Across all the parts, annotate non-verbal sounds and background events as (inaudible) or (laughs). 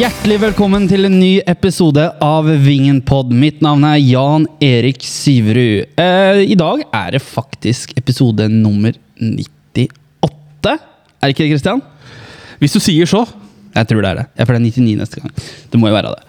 Hjertelig velkommen til en ny episode av Vingenpod. Mitt navn er Jan Erik Syverud. Eh, I dag er det faktisk episode nummer 98. Er det ikke det, Christian? Hvis du sier så. Jeg tror det er det. Jeg får det er 99 neste gang. Det må jo være det.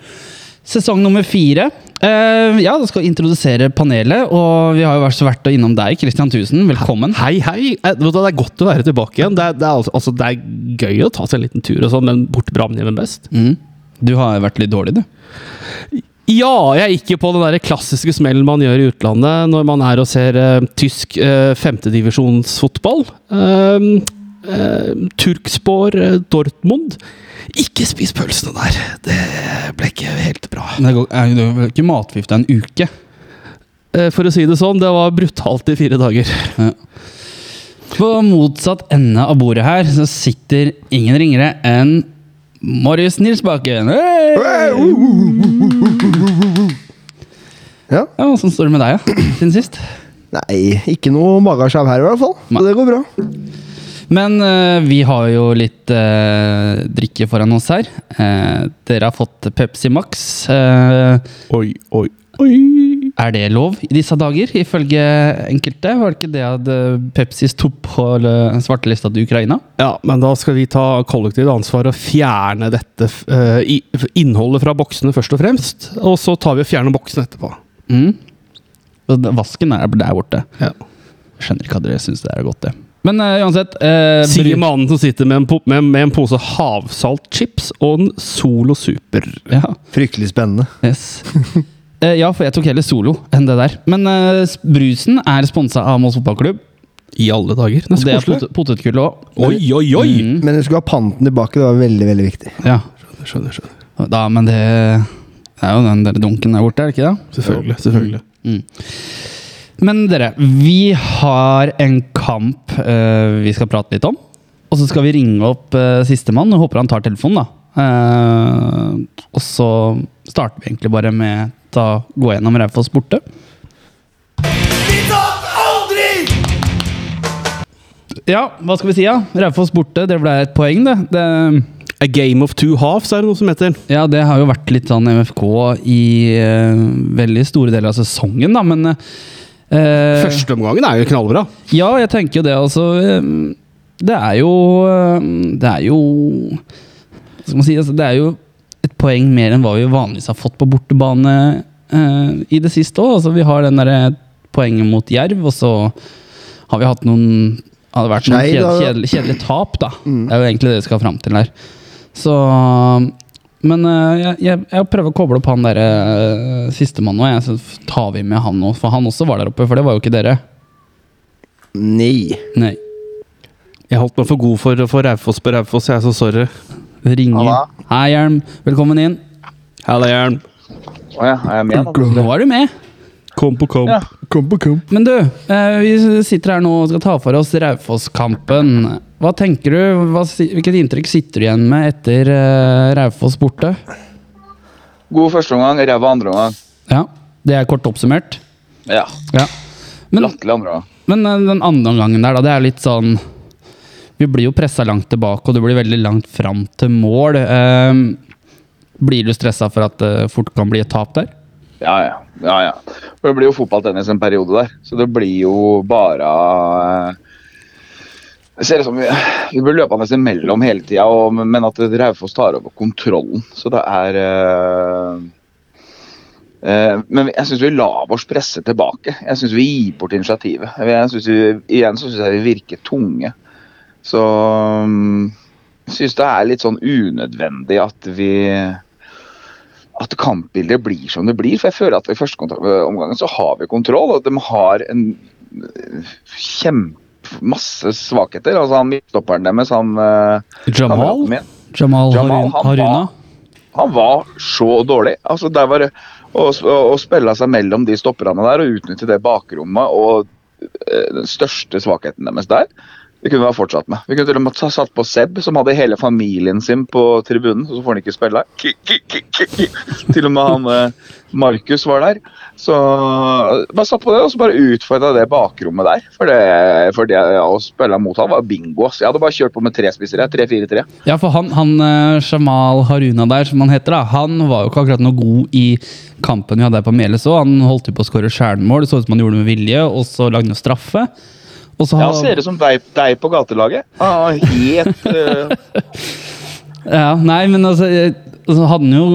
Sesong nummer fire. Eh, ja, da skal vi introdusere panelet, og vi har jo vært så vært innom deg, Christian Tusen. Velkommen. Hei, hei. Eh, Det er godt å være tilbake igjen. Det er, det er, altså, altså, det er gøy å ta seg en liten tur, og sånn, men borte bra, men hjemme best. Mm. Du har vært litt dårlig, du. Ja, jeg gikk jo på den der klassiske smellen man gjør i utlandet når man er og ser uh, tysk uh, femtedivisjonsfotball. Uh, uh, Turkspor uh, Dortmund. Ikke spis pølsene der. Det ble ikke helt bra. Det er jo er ikke matforgifta en uke. For å si det sånn, det var brutalt i fire dager. Ja. På motsatt ende av bordet her så sitter ingen ringere enn Marius Nilsbakken. Hey! Ja. Ja, Åssen står det med deg, ja? Siden sist? Nei, ikke noe magasjav her i hvert fall. Så det går bra. Men eh, vi har jo litt eh, drikke foran oss her. Eh, dere har fått Pepsi Max. Oi, oi, oi. Er det lov i disse dager, ifølge enkelte? Var det ikke det at eh, Pepsi sto på svartelista til Ukraina? Ja, men da skal vi ta kollektivt ansvar og fjerne dette uh, innholdet fra boksene først og fremst. Og så tar vi og fjerner boksen etterpå. Mm. Vasken er der borte. Ja. Skjønner ikke at dere syns det er godt, det. Men uh, uansett uh, Sier mannen som sitter med en, po med, med en pose havsaltchips og en Solo Super. Ja, Fryktelig spennende. yes. (laughs) Eh, ja, for jeg tok heller solo enn det der. Men eh, brusen er sponsa av Moss fotballklubb. I alle dager. Det Det det er potet, potetgull òg. Oi, oi, oi! Mm, Men du skulle ha panten tilbake. Det var veldig veldig viktig. ja. Skjønner, skjønner. Da, men det, det er jo den der dunken der borte, er det ikke det? Selvfølgelig. selvfølgelig. Men dere, vi har en kamp uh, vi skal prate litt om. Og så skal vi ringe opp uh, sistemann. og Håper han tar telefonen, da. Uh, og så starter vi egentlig bare med å gå gjennom Raufoss borte. Vi tar aldri! Ja, hva skal vi si, da? Raufoss borte, det ble et poeng, det. det. A game of two halves er det noe som heter. Ja, det har jo vært litt sånn MFK i uh, veldig store deler av sesongen, da, men uh, Førsteomgangen er jo knallbra. Ja, jeg tenker jo det, altså. eh, Det er jo eh, Det er jo Hva skal man si? Altså, det er jo poeng mer enn hva vi vanligvis har fått på bortebane eh, i det siste òg. Altså, vi har den derre poenget mot Jerv, og så har vi hatt noen har det vært noen kjedelige kjed, da. kjedelig, kjedelig tap, da. Det er jo egentlig det vi skal fram til her. Så Men eh, jeg, jeg, jeg prøver å koble opp han derre uh, sistemann nå. jeg, Så tar vi med han nå, for han også var der oppe. For det var jo ikke dere. Nei. Nei. Jeg holdt meg for god for, for Raufoss på Raufoss, jeg er så sorry. Ringer. Halla. Hei, Hjelm. Velkommen inn. Halla, Hjelm. Å ja, er jeg med nå? Nå var du med. Kom på kamp. Ja. Kom på kamp. Men du, eh, vi sitter her nå og skal ta for oss Raufoss-kampen. Hva tenker du? Hva, hvilket inntrykk sitter du igjen med etter uh, Raufoss borte? God første omgang, ræva andre omgang. Ja, det er kort oppsummert. Ja, Ja. Men, latterlig andre omgang. men eh, den andre omgangen der, da, det er litt sånn Vi blir jo pressa langt tilbake, og du blir veldig langt fram til mål. Eh, blir du stressa for at det fort kan bli et tap der? Ja, ja. ja, ja. For Det blir jo fotballtennis en periode der, så det blir jo bare eh, Det ser ut som vi, vi blir løpende imellom hele tida, men at Raufoss tar over kontrollen. Så det er eh, eh, Men jeg syns vi lar oss presse tilbake. Jeg syns vi gir bort initiativet. Jeg synes vi, igjen syns jeg vi virker tunge. Så mm, jeg syns det er litt sånn unødvendig at vi at kampbildet blir som det blir. For jeg føler at i første omgang så har vi kontroll, og de har en øh, kjempe masse svakheter. Altså han midtstopperen deres, han Jamal? kameraten min, Jamal, Jamal, han Haruna? var- han var så dårlig. Altså der var det å, å, spille seg mellom de stopperne der og utnytte det bakrommet og øh, den største svakheten deres der. Det kunne vi ha fortsatt med. Vi kunne til og med satt på Seb, som hadde hele familien sin på tribunen, så får han ikke spille. der. Til og med han eh, Markus var der. Så bare satt på det, og så bare utfordra det bakrommet der. For det, for det å spille mot han var bingo. Så Jeg hadde bare kjørt på med tre spissere. 3-4-3. Ja, for han, han eh, Jamal Haruna der, som han heter, da, han var jo ikke akkurat noe god i kampen vi hadde her på Meles òg. Han holdt jo på å skåre stjernemål, det så ut som han gjorde det med vilje, og så lagde han jo straffe. Og så Ja, ser ut som deg, deg på gatelaget. Er helt uh... (laughs) Ja, nei, men altså, så hadde han jo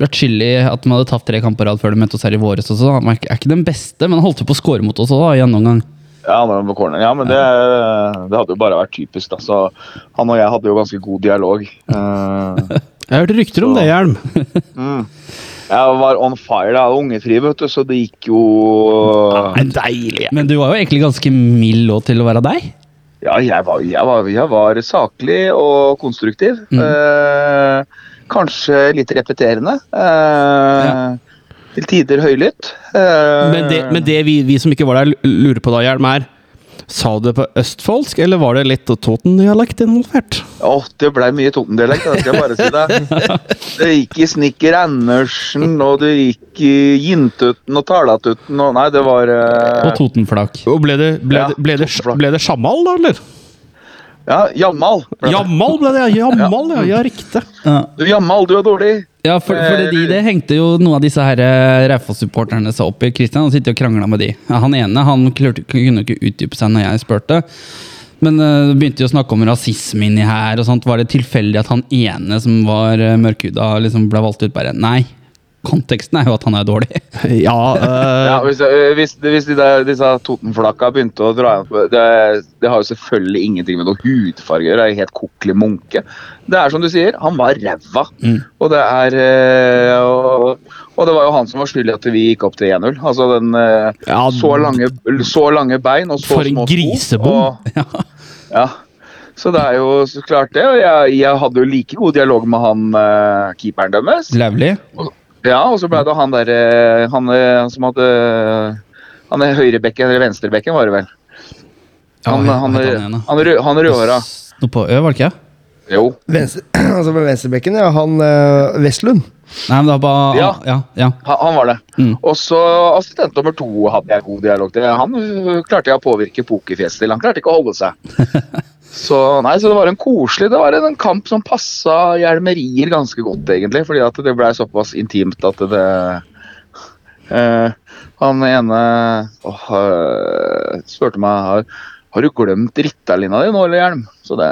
vært skyld i at de hadde tapt tre kamper på rad før de møtte oss her i våres også. Han er ikke- den beste, men han holdt jo på å score mot oss òg, i annen omgang. Ja, ja, men det, det hadde jo bare vært typisk. da, så Han og jeg hadde jo ganske god dialog. Uh, (laughs) Jeg har hørt rykter om Så- det, Hjelm. mm. Jeg var on fire. da, Ungefri, vet du, så det gikk jo Nei, deilig. Men du var jo egentlig ganske mild òg til å være deg. Ja, jeg var, jeg var, jeg var saklig og konstruktiv. Mm. Eh, kanskje litt repeterende. Eh, Til tider høylytt. Eh, Men det, men det vi, vi som ikke var der, lurer på da, Hjelm, er Sa du det på østfoldsk, eller var det litt Toten-dialekt involvert? Åh, det ble mye Toten-dialekt, det skal jeg bare si deg. (laughs) Det gikk i Snikker Andersen, og det gikk i Jintuten og Talatuten og Nei, det var uh... Og Totenflak. Og ble det, ble, Ja, det, ble, det, ble det Sjamal, da, eller? Ja, Jammal. Jamal. Jammal ble det, Jamal, Jammal, ja. Ja, riktig. Ja. Du, Jammal, du er dårlig. Ja, for, for det, det hengte jo noen av disse her eh, Raufoss-supporterne seg opp i. Kristian og sitter og krangla med de. Ja, Han ene han klarte, kunne ikke utdype seg når jeg spurte. Men uh, begynte jo å snakke om rasisme inni her. og sånt. Var det tilfeldig at han ene som var uh, mørkhuda, liksom ble valgt ut? Bare nei. Konteksten er jo at han er dårlig. (laughs) Ja, uh... Ja, hvis, øh, hvis, hvis de der, disse Totenflakka begynte å dra igjen det, det har jo selvfølgelig ingenting med noe hudfarge å gjøre. Det er helt kokkelig munke. Det er som du sier, han var ræva. Mm. Og det er øh, og, og det var jo han som var skyld i at vi gikk opp til 1-0. Altså den Ja, så, lange, så lange bein og så For en grisebom. og- (laughs) Ja. Så det er jo så klart det. Og jeg, jeg hadde jo like god dialog med han uh, keeperen deres. Lauvli. Ja, og så ble det han der eh, Han, eh, han som hadde Han er høyrebekken, eller venstrebekken, var det vel? Han, Ja, han, han, da? han, rød, han rødhåra. Noe på Ø, var det ikke? Jo. Venstre, (clears throat) altså med venstrebekken, ja. Han øh, Vestlund. Nei, men det var bare Ja. ja, ja. Han, han var det. Mm. Og så assistent nummer to hadde jeg god dialog til. Han klarte jeg å påvirke pokerfjeset til. Han klarte ikke å holde seg. (laughs) Så, nei, så det var en koselig Det var en kamp som passa hjelmerier ganske godt, egentlig. Fordi at det ble såpass intimt at det eh, Han ene åh, øh, spurte meg har, har du glemt Rittalina di nå, eller hjelm? Så det,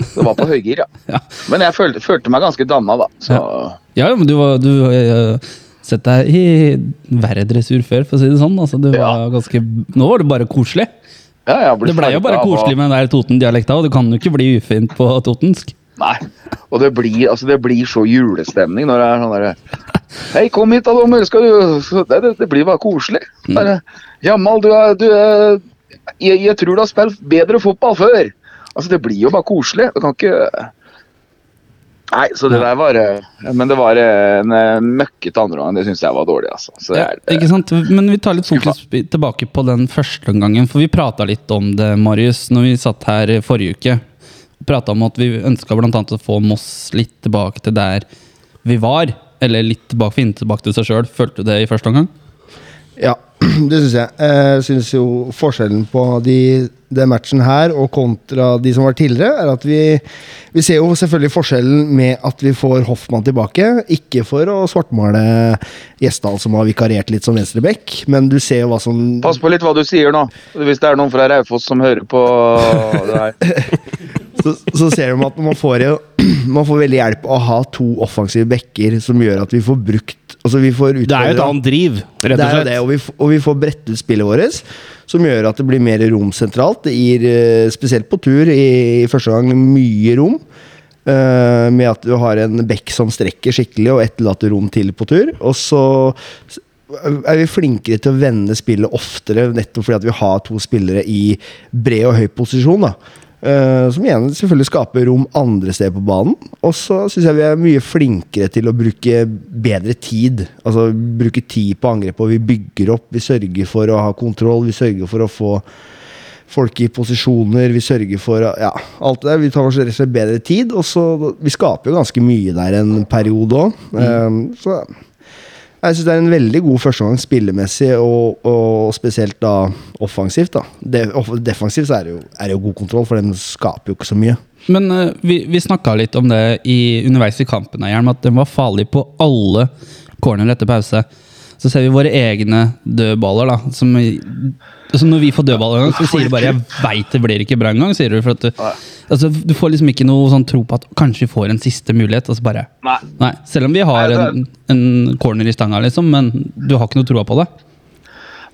det var på høygir, ja. (laughs) Ja. Men jeg følte, følte meg ganske danna, da. Så Ja, men du var du uh, Sett deg i verre dressur før, for å si det sånn. Altså, var ganske, nå var det bare koselig. Ja, ble Det blei jo bare koselig med den der Toten-dialekta, og det kan jo ikke bli ufint på totensk. Nei. Og det blir, altså det blir så julestemning når det er sånn derre Hei, kom hit da, dommer. Skal du det, det, det blir bare koselig. Bare, Jamal, du er, du er jeg, jeg tror du har spilt bedre fotball før. Altså, det blir jo bare koselig. Du kan ikke Nei, så det der var eh, Men det var eh, en eh, møkkete andreomgang. Det syns jeg var dårlig, altså. Så det Ja, er, ikke sant? Men vi tar litt fokus tilbake på den første omgangen, for vi prata litt om det, Marius, når vi satt her forrige uke. Prata om at vi ønska bl.a. å få Moss litt tilbake til der vi var. Eller litt tilbake, finne tilbake til seg sjøl. Følte du det i første omgang? Ja, (clears throat) det syns jeg. Jeg syns jo forskjellen på de, den matchen her og kontra de som var tidligere, er at vi, vi ser jo selvfølgelig forskjellen med at vi får Hoffmann tilbake. Ikke for å svartmale Gjesdal, som har vikariert litt som venstreback, men du ser jo hva som Pass på litt hva du sier nå. Hvis det er noen fra Raufoss som hører på det her. (laughs) så, så ser de at man får, jo, (clears throat) man får veldig hjelp av å ha to offensive backer som gjør at vi får brukt Altså vi får Det er jo et annet driv, rett og er slett. det, og vi, og vi får bredt ut spillet vårt, som gjør at det blir mer rom sentralt. Det gir, eh, spesielt på tur, i, i første gang mye rom. Uh, med at du har en bekk som strekker skikkelig, og etterlater rom til på tur. Og så er vi flinkere til å vende spillet oftere, nettopp fordi at vi har to spillere i bred og høy posisjon. da Eh, som igjen selvfølgelig skaper rom andre steder på banen. Og så syns jeg vi er mye flinkere til å bruke bedre tid. Altså bruke tid på angrep, og vi bygger opp. Vi sørger for å ha kontroll, vi sørger for å få folk i posisjoner. Vi sørger for ja, alt det der. Vi tar oss rett og slett bedre tid. Og så Vi skaper jo ganske mye der en periode òg. så jeg syns det er en veldig god førsteomgang spillemessig, og, og spesielt da offensivt. da. De, off- defensivt så er det, jo, er det jo god kontroll, for den skaper jo ikke så mye. Men uh, vi, vi snakka litt om det i, underveis i kampen, Hjelm, at den var farlig på alle corner etter pause. Så ser vi våre egne dødballer, da. Som, i- altså når vi får dødball en gang, så sier du bare 'jeg veit det blir ikke bra engang'. sier Du for at du, altså, du får liksom ikke noe sånn tro på at kanskje vi får en siste mulighet. Altså bare Nei. Nei, Selv om vi har Nei, en, en corner i stanga, liksom, men du har ikke noe troa på det.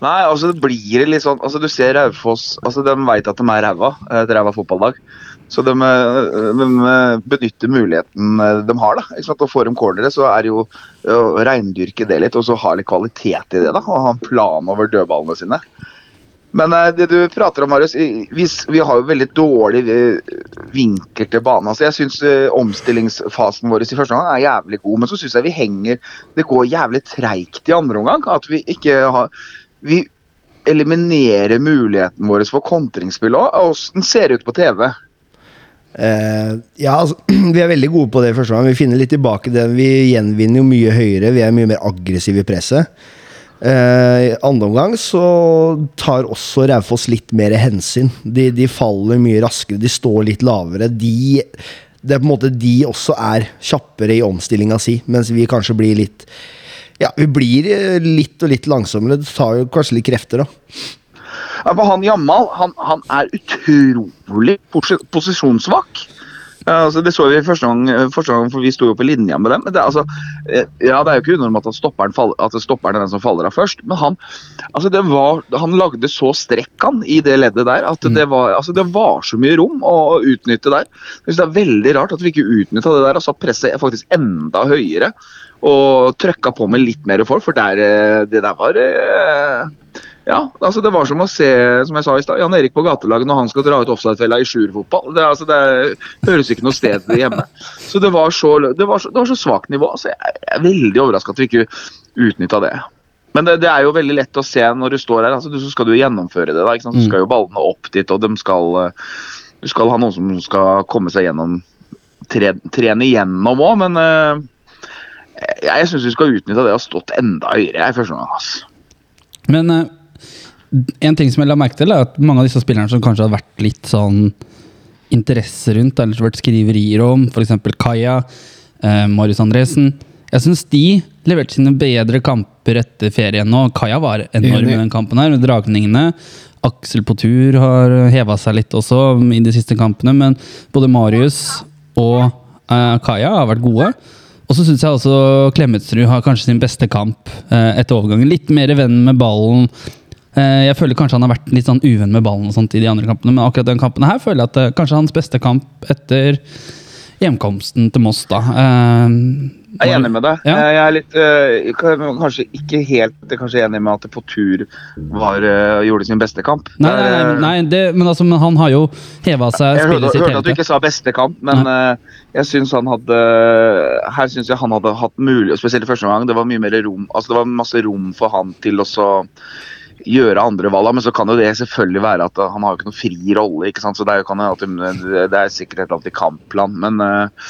Nei, altså det blir litt sånn altså Du ser Raufoss altså De veit at de er ræva, et ræva fotballag. Så de, eh, de eh, benytter muligheten eh, de har. da, ikke sant? Og Får de cornere, så er det jo å reindyrke det litt, og så ha litt kvalitet i det. da, Og ha en plan over dødballene sine. Men eh, det du prater om, Marius, vi, vi har jo veldig dårlig eh, vinkel til banen. Altså, jeg syns omstillingsfasen vår i første omgang er jævlig god, men så syns jeg vi henger Det går jævlig treigt i andre omgang. At vi ikke har Vi eliminerer muligheten vår for kontringsspill òg. Åssen ser det ut på TV? Uh, ja, altså, (clears throat) vi er veldig gode på det i første gang. Vi finner litt tilbake det. Vi gjenvinner jo mye høyere. Vi er mye mer aggressive i presset. Eh, I andre omgang så tar også Raufoss litt mer hensyn. De, de faller mye raskere, de står litt lavere. De, det er på en måte de også er kjappere i omstillinga si, mens vi kanskje blir litt Ja, vi blir eh, litt og litt langsommere. Det tar jo kanskje litt krefter, da. Ja, for han Jamal han, han er utrolig posi- posisjonssvak. Ja, altså, det så vi første gang, første gang, for vi sto jo på linja med dem. Men det, altså, eh, ja, det er jo ikke unormalt at stopperen, faller, at stopperen er den som faller av først, men han, altså, det var, han lagde så strekk han i det leddet der at det var, altså, det var så mye rom å utnytte der. Jeg synes Det er veldig rart at vi ikke utnytta det der og satt presset faktisk enda høyere. Og trøkka på med litt mer folk, for der, eh, det der var eh, ja, altså det var som å se som jeg sa i sted, Jan Erik på gatelaget når han skal dra ut offside-fella i sjuerfotball. Det, altså, det høres ikke noe sted hjemme. Så det var så, det var så, det var så svakt nivå. Altså, jeg er veldig overraska at vi ikke utnytta det. Men det, det er jo veldig lett å se når du står her. Altså, du, så skal du gjennomføre det. da, ikke sant? Så skal jo ballene opp dit, og de skal, du skal ha noen som skal komme seg gjennom tre, trene igjennom òg, men uh, jeg, jeg syns vi skal utnytte det og stått enda høyere i første omgang. Altså. Men eh, en ting som jeg la merke til, er at mange av disse spillerne som kanskje har vært litt sånn interesse rundt, eller vært skriverier om, f.eks. Kaja, eh, Marius Andresen Jeg syns de leverte sine bedre kamper etter ferien nå. Kaja var enorm i den kampen her, med dragningene. Aksel på tur har heva seg litt også i de siste kampene, men både Marius og eh, Kaja har vært gode. Og så syns jeg også Klemetsrud har kanskje sin beste kamp eh, etter overgangen. Litt mer venn med ballen. Eh, jeg føler kanskje han har vært litt sånn uvenn med ballen og sånt i de andre kampene, men akkurat den kampen her føler jeg at det er kanskje hans beste kamp etter hjemkomsten til Moss, da. Eh, Jeg er enig med deg. Ja. Jeg er litt, øh, kanskje ikke helt kanskje enig med at på tur var, øh, gjorde sin beste kamp. Nei, nei, nei, Det det, men, altså, men han har jo heva seg Jeg hørte, spillet sitt hørte hele at du ikke sa beste kamp, men øh, jeg syns han hadde Her syns jeg han hadde hatt mulig, spesielt i første omgang, det var mye mer rom Altså det var masse rom for han til å så gjøre andre valg, men så kan jo det selvfølgelig være at han har jo ikke noen fri rolle, ikke sant, så det er, jo, alltid, det er sikkert et eller annet i kampplan, men uh,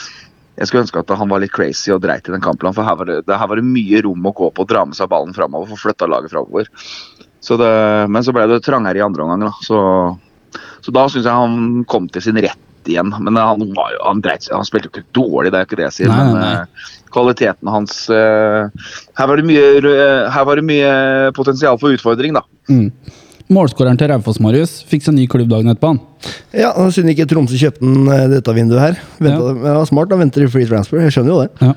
jeg skulle ønske at han var litt crazy og dreit i den kampplanen, for her var, det, her var det mye rom å gå på og dra med seg ballen framover, få flytta laget framover. Men så ble det trangere i andre omgang, da. Så, så da syns jeg han kom til sin rett igjen. Men han, var jo, han, dreit, han spilte jo ikke dårlig, det er jo ikke det jeg sier. Nei, men nei, eh, kvaliteten hans uh, her, var det mye, rø- her var det mye potensial for utfordring, da. Mm. Målskåreren til Raufoss, Marius, fikk seg ny klubb dagen etterpå. han. Ja, Synd ikke Tromsø kjøpte den eh, dette vinduet her. Ventet, Ja. var smart, da venter de free transfer. Jeg skjønner jo det. Ja.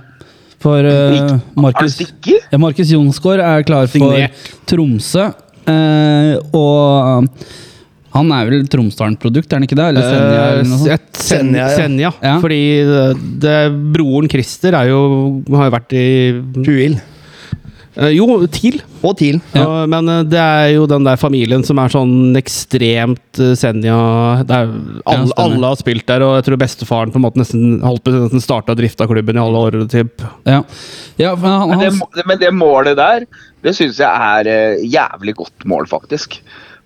For uh, Markus ja, Markus Jonsgaard er klar for Signert. Tromsø. Uh, og han er vel Tromsdalen-produkt, er han ikke det? Eller Senja? Eller noe sånt? Eh, et Sen- Senja, ja. Senja. Ja. Fordi det, det, broren Christer er jo, har jo vært i Huil. eh, Jo, TIL. Og TIL. Ja. Og- Men eh, det er jo den der familien som er sånn ekstremt eh, Senja er, alle, alle har spilt der, og jeg tror bestefaren på en måte nesten holdt på nesten starta drifta klubben i alle år. Typ. Ja, ja for han, Men det, men det målet der, det syns jeg er eh, jævlig godt mål, faktisk.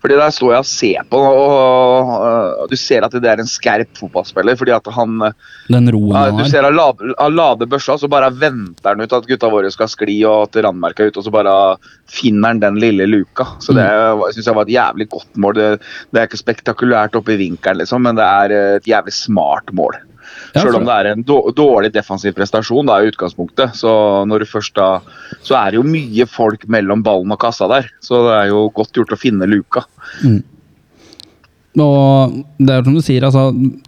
Fordi der står jeg og ser på, og, og du ser at det er en skerp fotballspiller. fordi at han eh, den roen han Du ser han lader, lader børsa, så bare venter han ut at gutta våre skal skli og at randmerka er ute, og så bare finner han den lille luka. Så det syns jeg var et jævlig godt mål. Det, det er ikke spektakulært oppe i vinkelen, liksom, men det er eh, et jævlig smart mål. Ja, Selv om det er en dårlig defensiv prestasjon da, i utgangspunktet, så når du først da Så er det jo mye folk mellom ballen og kassa der, så det er jo godt gjort å finne luka. Og det er som du sier, altså,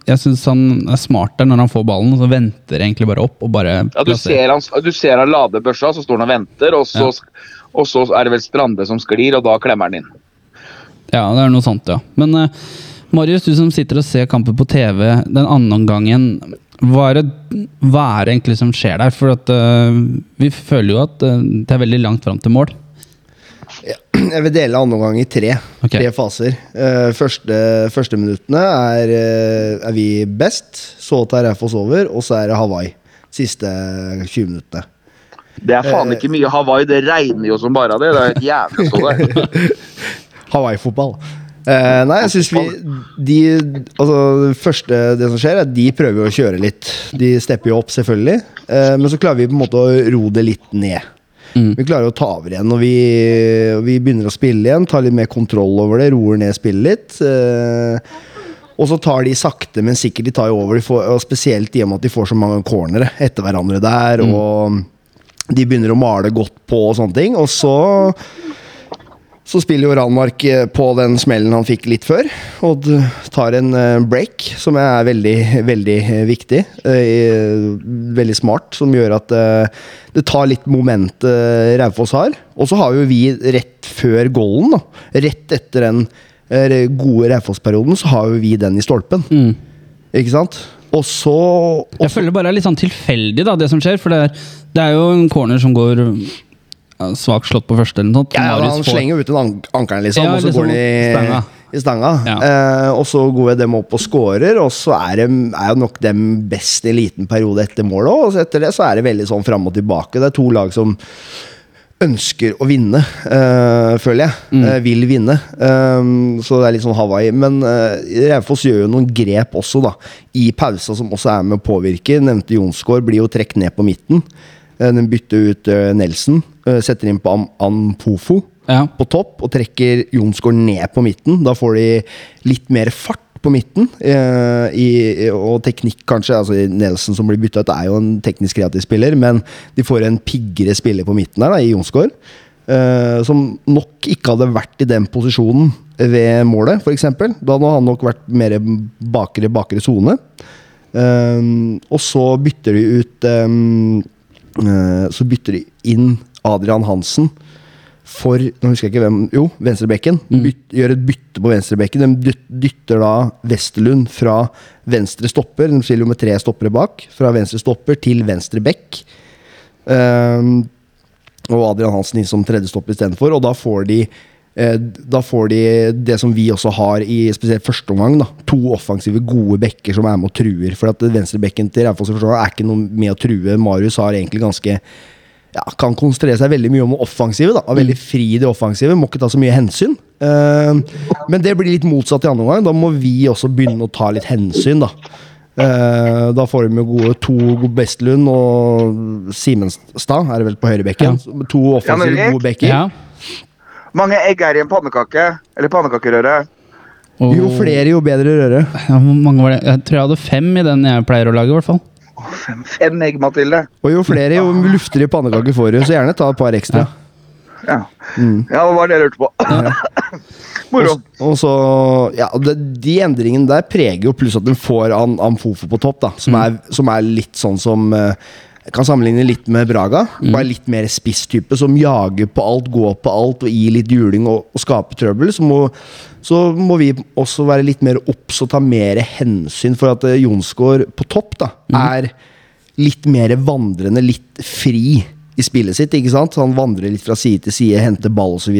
jeg syns han er smart der når han får ballen, så venter egentlig bare opp og bare Ja, du, ser han, du ser han lader børsa, så står han og venter, og så, og så er det vel Strande som sklir, og da klemmer han inn. Ja, det er noe sånt, ja. Men eh, Marius, du som sitter og ser kampen på TV den andre omgangen, hva er, det, hva er det egentlig som skjer der? For at uh, vi føler jo at uh, det er veldig langt fram til mål. (clears throat) Jeg vil dele andre omgang i tre. Okay. Tre faser. Uh, første, første minuttene er, uh, er vi best. Så tar Raufoss over, og så er det Hawaii. Siste 20 minuttene. Det er faen ikke mye Hawaii, det regner jo som bare det. Det er et jævlig å der. Hawaii-fotball. Eh, nei, jeg syns vi de, Altså, det første det som skjer, er at de prøver jo å kjøre litt. De stepper jo opp, selvfølgelig. Eh, men så klarer vi på en måte å ro det litt ned. Vi klarer å ta over igjen, og vi, og vi begynner å spille igjen. Tar litt mer kontroll over det, roer ned spillet litt. Eh, og så tar de sakte, men sikkert de tar jo over. De får, og spesielt i og med at de får så mange cornere etter hverandre der. Og de begynner å male godt på og sånne ting. Og så så spiller jo Ranmark eh, på den smellen han fikk litt før, og tar en eh, break, som er veldig, veldig eh, viktig. Veldig smart, som gjør at det tar litt moment Raufoss har. Og så har jo vi rett før goalen, da, rett etter den gode Raufoss-perioden, så har jo vi den i stolpen. Ikke sant? Og så Jeg føler bare er litt sånn tilfeldig, da, det som skjer. For det er, det er jo en corner som går svakt slått på første eller noe sånt. Ja, ja, han får- slenger ut en an ankeren, liksom, Ja, og så liksom går han i stanga. i stanga. Ja. Eh, og så går dem opp og scorer, og så er, de, er jo nok dem best i en liten periode etter målet òg. Og så etter det så er det veldig sånn fram og tilbake. Det er to lag som ønsker å vinne, eh, føler jeg. Mm. Eh, vil vinne. Um, så det er litt sånn Hawaii. Men uh, Raufoss gjør jo noen grep også, da. I pausa, som også er med å påvirke. Nevnte Jonsgaard blir jo trukket ned på midten. Den bytter ut Nelson. Eh, setter inn på Am Ampofo Ja. på topp og trekker Jonsgaard ned på midten. Da får de litt mer fart på midten, eh, i, og teknikk kanskje. altså Nelson som blir bytta ut, er jo en teknisk kreativ spiller, men de får en piggere spiller på midten der, da, i Jonsgaard. Eh, som nok ikke hadde vært i den posisjonen ved målet, f.eks. Da hadde han nok vært mer bakre, bakre sone. Eh, og så bytter de ut eh, Så bytter de inn Adrian Hansen for Nå husker jeg ikke hvem Jo, venstrebekken. Mm. gjør et bytte på venstrebekken. De dytter da Westerlund fra venstre stopper. De spiller jo med tre stoppere bak. Fra venstre stopper til venstre bekk. Um, og Adrian Hansen inn som tredjestopper istedenfor. Og da får de eh, da får de det som vi også har i spesielt første omgang. da To offensive, gode bekker som er med og truer. For at venstrebekken til Raufoss er ikke noe med å true. Marius har egentlig ganske ja, kan konsentrere seg veldig mye om offensivet og da Veldig fri i det offensive, må ikke ta så mye hensyn. Uh, men det blir litt motsatt i andre omgang. Da må vi også begynne å ta litt hensyn. Da uh, Da får de jo gode to Bestlund og Simenstad, er det vel på høyrebekken. To offensive, ja, gode bekker. ja. Mange egg er i en pannekake, eller pannekakerøre. Og, Jo flere, jo bedre røre. ja, Hvor mange var det? Jeg tror jeg hadde fem i den jeg pleier å lage, i hvert fall. Fem, fem egg, Mathilde. Og jo flere, jo luftigere pannekaker får du. Så gjerne ta et par ekstra. Ja, ja det var det jeg lurte på. (laughs) Moro. Og så, ja, det, De endringene der preger jo pluss at den får Am Amfofo på topp, da, som, er, som er litt sånn som eh, jeg kan sammenligne litt med Braga. Bare litt mer spisstype, som jager på alt, går på alt og gir litt juling og, og skaper trøbbel. Så må, så må vi også være litt mer obs og ta mer hensyn for at uh, Jonsgaard på topp da, er litt mer vandrende, litt fri. i spillet sitt. ikke sant? Han vandrer litt fra side til side, henter ball osv.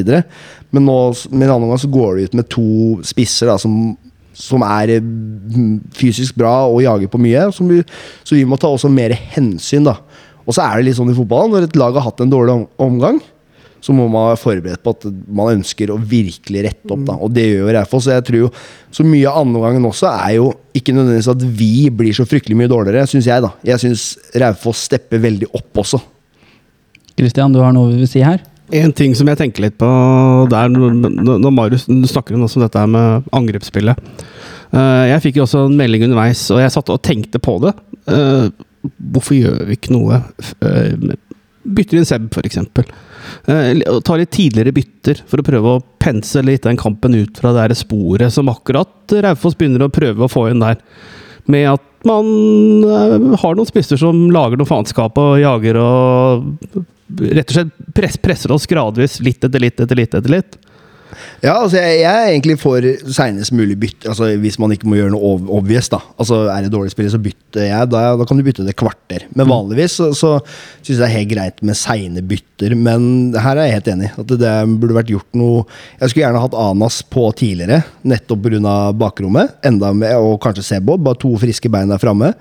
Men nå, med en annen gang så går det ut med to spisser da, som, som er eh, fysisk bra og jager på mye. Som vi, så vi må ta også mer hensyn. da. Og så er det litt sånn i fotballen, når et lag har hatt en dårlig omgang, så må man være forberedt på at man ønsker å virkelig rette opp. da, Og det gjør Raufoss. Så jeg tror jo så mye av andreomgangen også er jo ikke nødvendigvis at vi blir så fryktelig mye dårligere, syns jeg. da. Jeg syns Raufoss stepper veldig opp også. Kristian, du har noe du vil si her? En ting som jeg tenker litt på der når Marius snakker om dette med angrepsspillet. Eh, Jeg fikk jo også en melding underveis, og jeg satt og tenkte på det. Eh, Hvorfor gjør vi ikke noe eh, Bytter inn Seb, f.eks. Ta litt tidligere bytter for å prøve å pense litt den kampen ut fra det sporet som akkurat Raufoss begynner å prøve å få inn der. Med at man har noen spisser som lager noe faenskap og jager og rett og slett press, presser oss gradvis litt etter litt etter litt. etter litt. Ja, altså jeg, jeg er egentlig for seinest mulig bytte, altså hvis man ikke må gjøre noe obvious. da Altså Er det dårlig spill, så bytter jeg. Da, da kan du bytte det kvarter. Men vanligvis så, så syns jeg det er helt greit med seine bytter. Men her er jeg helt enig. At det, det burde vært gjort noe Jeg skulle gjerne hatt Anas på tidligere, nettopp pga. bakrommet. Enda med, Og kanskje Sebo. Bare to friske bein der framme.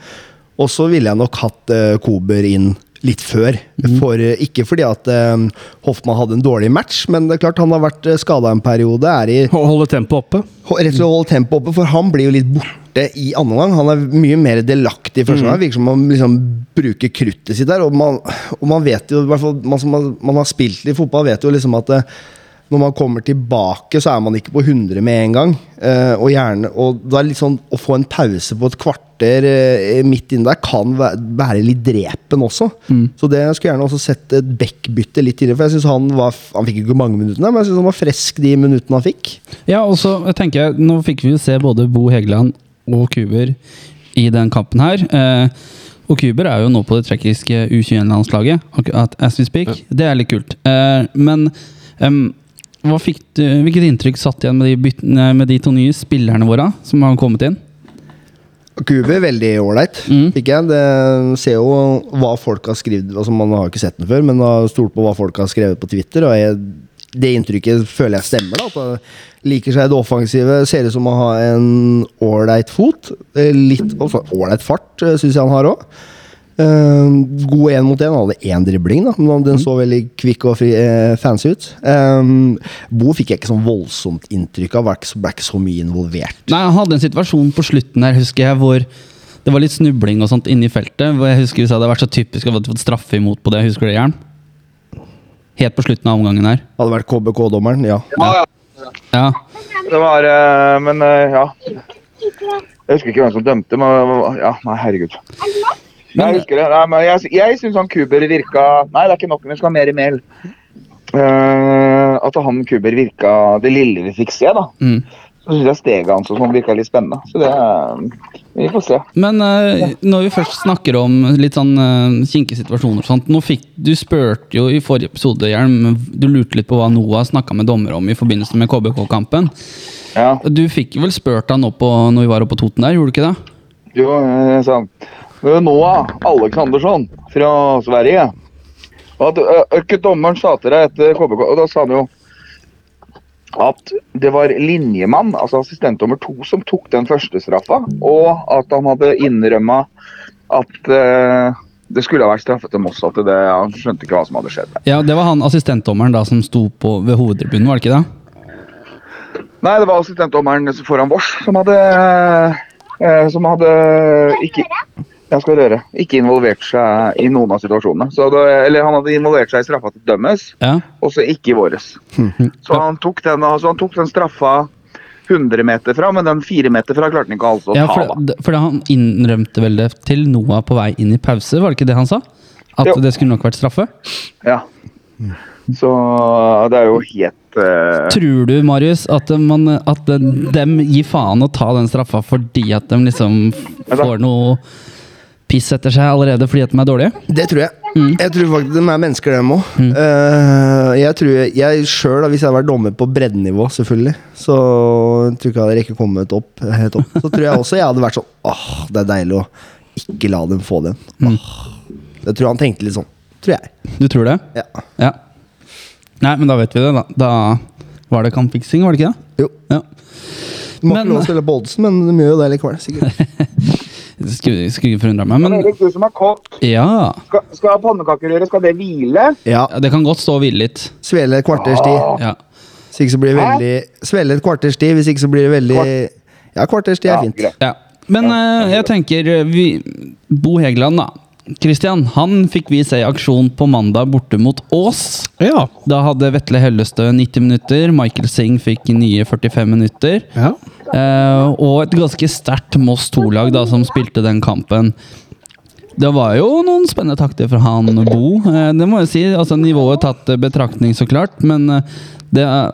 Og så ville jeg nok hatt uh, Kober inn litt før. For, eh, ikke fordi at eh, Hoffmann hadde en dårlig match, men det er klart han har vært uh, skada en periode. Er i Holde tempoet oppe. Rett og slett holde tempoet oppe, for han blir jo litt borte i andre omgang. Han er mye mer delaktig i første omgang. Virker som han liksom bruker kruttet sitt der. Og man, og man vet jo, i hvert fall man som har, man har spilt litt fotball, vet jo liksom at eh, når man kommer tilbake, så er man ikke på 100 med en gang. Eh, og gjerne, og da er sånn Å få en pause på et kvarter eh, midt inne der kan væ- være litt drepen også. Så det jeg skulle gjerne også sett et backbytte litt tidligere. For jeg synes han var Han fikk ikke mange minuttene, men jeg synes han var frisk de minuttene han fikk. Ja, og så tenker jeg, Nå fikk vi jo se både Bo Hegeland og Kuber i den kampen her. Eh, og Kuber er jo nå på det tsjekkiske U21-landslaget, akkurat as we speak. Det er litt kult. Eh, men du, hvilket inntrykk satt igjen med de, byttene, med de to nye spillerne våre som har kommet inn? Kuber veldig ålreit, Mm. Det ser jo hva folk har skrevet altså Man har ikke sett den før, men har stolt på hva folk har skrevet på Twitter. Og jeg, det inntrykket føler jeg stemmer. da At han liker seg i det offensive. Ser ut som å ha en ålreit fot. Eh, Litt ålreit fart, syns jeg han har òg. God én mot én. Hadde én dribling, da men den så veldig kvikk og fri, eh, fancy ut. Um, Bo fikk jeg ikke sånn voldsomt inntrykk av. Var ikke ble ikke så mye involvert. Nei, Han hadde en situasjon på slutten her, husker jeg, hvor det var litt snubling og sånt inne i feltet. Hvor jeg husker vi sa det hadde vært så typisk at vi hadde fått straffe imot på det. Husker du det, Jern? Helt på slutten av omgangen her. Hadde vært KBK-dommeren, ja. Ja, ja. Ja. Det var eh, Men eh, ja. Jeg husker ikke hvem som dømte, men ja, nei, herregud. Jeg husker det. Nei, men jeg, jeg syns han Kuber virka Nei, det er ikke nok, vi skal ha mer i mel. Uh, at han Kuber virka Det lille vi fikk se, da. Mm. Så syns jeg steget hans og sånn virka litt spennende. Så det Vi får se. Men uh, når vi først snakker om litt sånn uh, kinkige situasjoner og sånt nå fikk, Du spurte jo i forrige episode, Hjelm, du lurte litt på hva Noah snakka med dommer om i forbindelse med KBK-kampen. Ja. Du fikk vel spurt han opp på, når vi var oppe på Toten der, gjorde du ikke det? Jo, eh, sånn. Noah Aleksandersson fra Sverige. At ø, ikke dommeren sa til deg etter KBK, og da sa han jo at det var linjemann, altså assistentdommer to, som tok den første straffa, og at han hadde innrømma at uh, det skulle ha vært straffe til Moss. At det, han skjønte ikke hva som hadde skjedd. Ja, Det var han assistentdommeren da som sto på, ved hovedtribunen, var det ikke det? Nei, det var assistentdommeren foran Vårs som hadde uh, Som hadde ikke skal høre, ikke involvert seg i noen av situasjonene. Så det, eller han hadde involvert seg i straffa til dømmes, Ja. også ikke i våres. (laughs) Så han tok den, altså han tok den straffa 100 meter fra, men den 4 meter fra klarte han ikke altså å Ja, ta. for, da. for han innrømte vel det til Noah på vei inn i pause, var det ikke det han sa? At Jo. det skulle nok vært straffe? Ja. Så det er jo helt uh... Tror du, Marius, at, man, at dem gir faen å ta den straffa fordi at de liksom får noe piss etter seg allerede fordi at de er dårlige? Det tror jeg. Jeg tror faktisk de er mennesker, dem òg. Mm. jeg tror jeg sjøl, hvis jeg hadde vært dommer på breddenivå, selvfølgelig, så tror jeg ikke jeg hadde ikke kommet opp helt opp. Så tror jeg også jeg hadde vært sånn Åh, det er deilig å ikke la dem få den. Mm. Jeg tror han tenkte litt sånn. tror jeg. Du tror det? Ja. Ja. Nei, men da vet vi det, da. Da var det kampfiksing, var det ikke det? Jo. Ja. Du må Men- ikke lov å spille på oddsen, men de gjør jo det likevel. sikkert. (laughs) Skulle, skulle ikke forundre meg, Men Erik, du som er kokk, ja. skal, skal pannekakerøret skal det hvile? Ja. ja. Det kan godt stå og hvile litt. Svele et kvarters tid. Ja. Hvis ikke så blir det veldig Svele et kvarters tid, hvis ikke så blir det veldig Ja, kvarters tid er fint. ja. Men uh, jeg tenker eh, vi, Bo Hegeland, da. Kristian, han fikk vi se i aksjon på mandag borte mot Ås. Ja. Da hadde Vetle Hellestø 90 minutter, Michael Singh fikk nye 45 minutter. ja. Eh, og et ganske sterkt Moss 2-lag da som spilte den kampen. Det var jo noen spennende takter fra han Bo. Eh, det må jeg si. altså Nivået tatt betraktning, så klart. Men eh, det er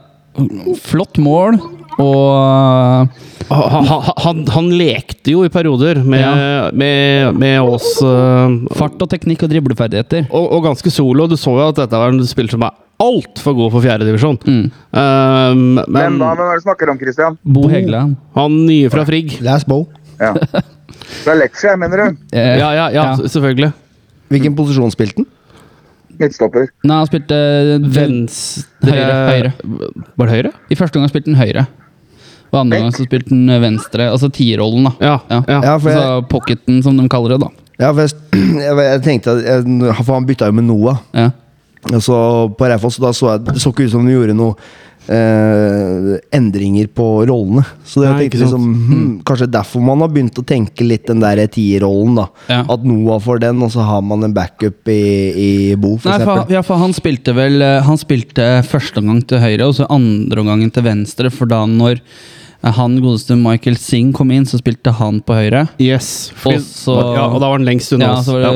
flott mål, og Han, han, han, lekte jo i perioder med, Ja. med, med oss Uh, fart og teknikk og dribleferdigheter. og, og ganske solo. Du så jo at dette var en spiller som er altfor god for fjerdedivisjon. Mm. Um, Hvem men da? Hvem er det du snakker om, Christian? Bo Hegeland. han nye fra Frigg Les Bow. Ja. Fra Leksia, mener du? Eh, Ja, ja, ja, selvfølgelig. Hvilken posisjon spilte han? Midtstopper. Nei, han spilte Venstre Høyre, høyre. Var det høyre? I første gang spilte han høyre. Og andre gang så spilte han venstre. Altså tierrollen, da. Ja. Ja. ja. Ja, for jeg, Altså pocketen, som de kaller det, da. ja, for jeg, (clears throat) jeg, jeg tenkte at jeg, For han bytta jo med Noah. Ja. Og så på Raufoss da så jeg, det så ikke ut som de gjorde noe eh, endringer på rollene. Så det Nei, tenkte liksom hm, Kanskje derfor man har begynt å tenke litt den der tierrollen. da Ja. At Noah får den, og så har man en backup i, i Bo, for Nei, for, eksempel. ja, for han spilte vel eh, Han spilte første omgang til høyre, og så andre omgangen til venstre. For da når han godeste Michael Singh kom inn, så spilte han på høyre. Yes. Fordi, Og så- ja, og da var han lengst unna oss. Ja.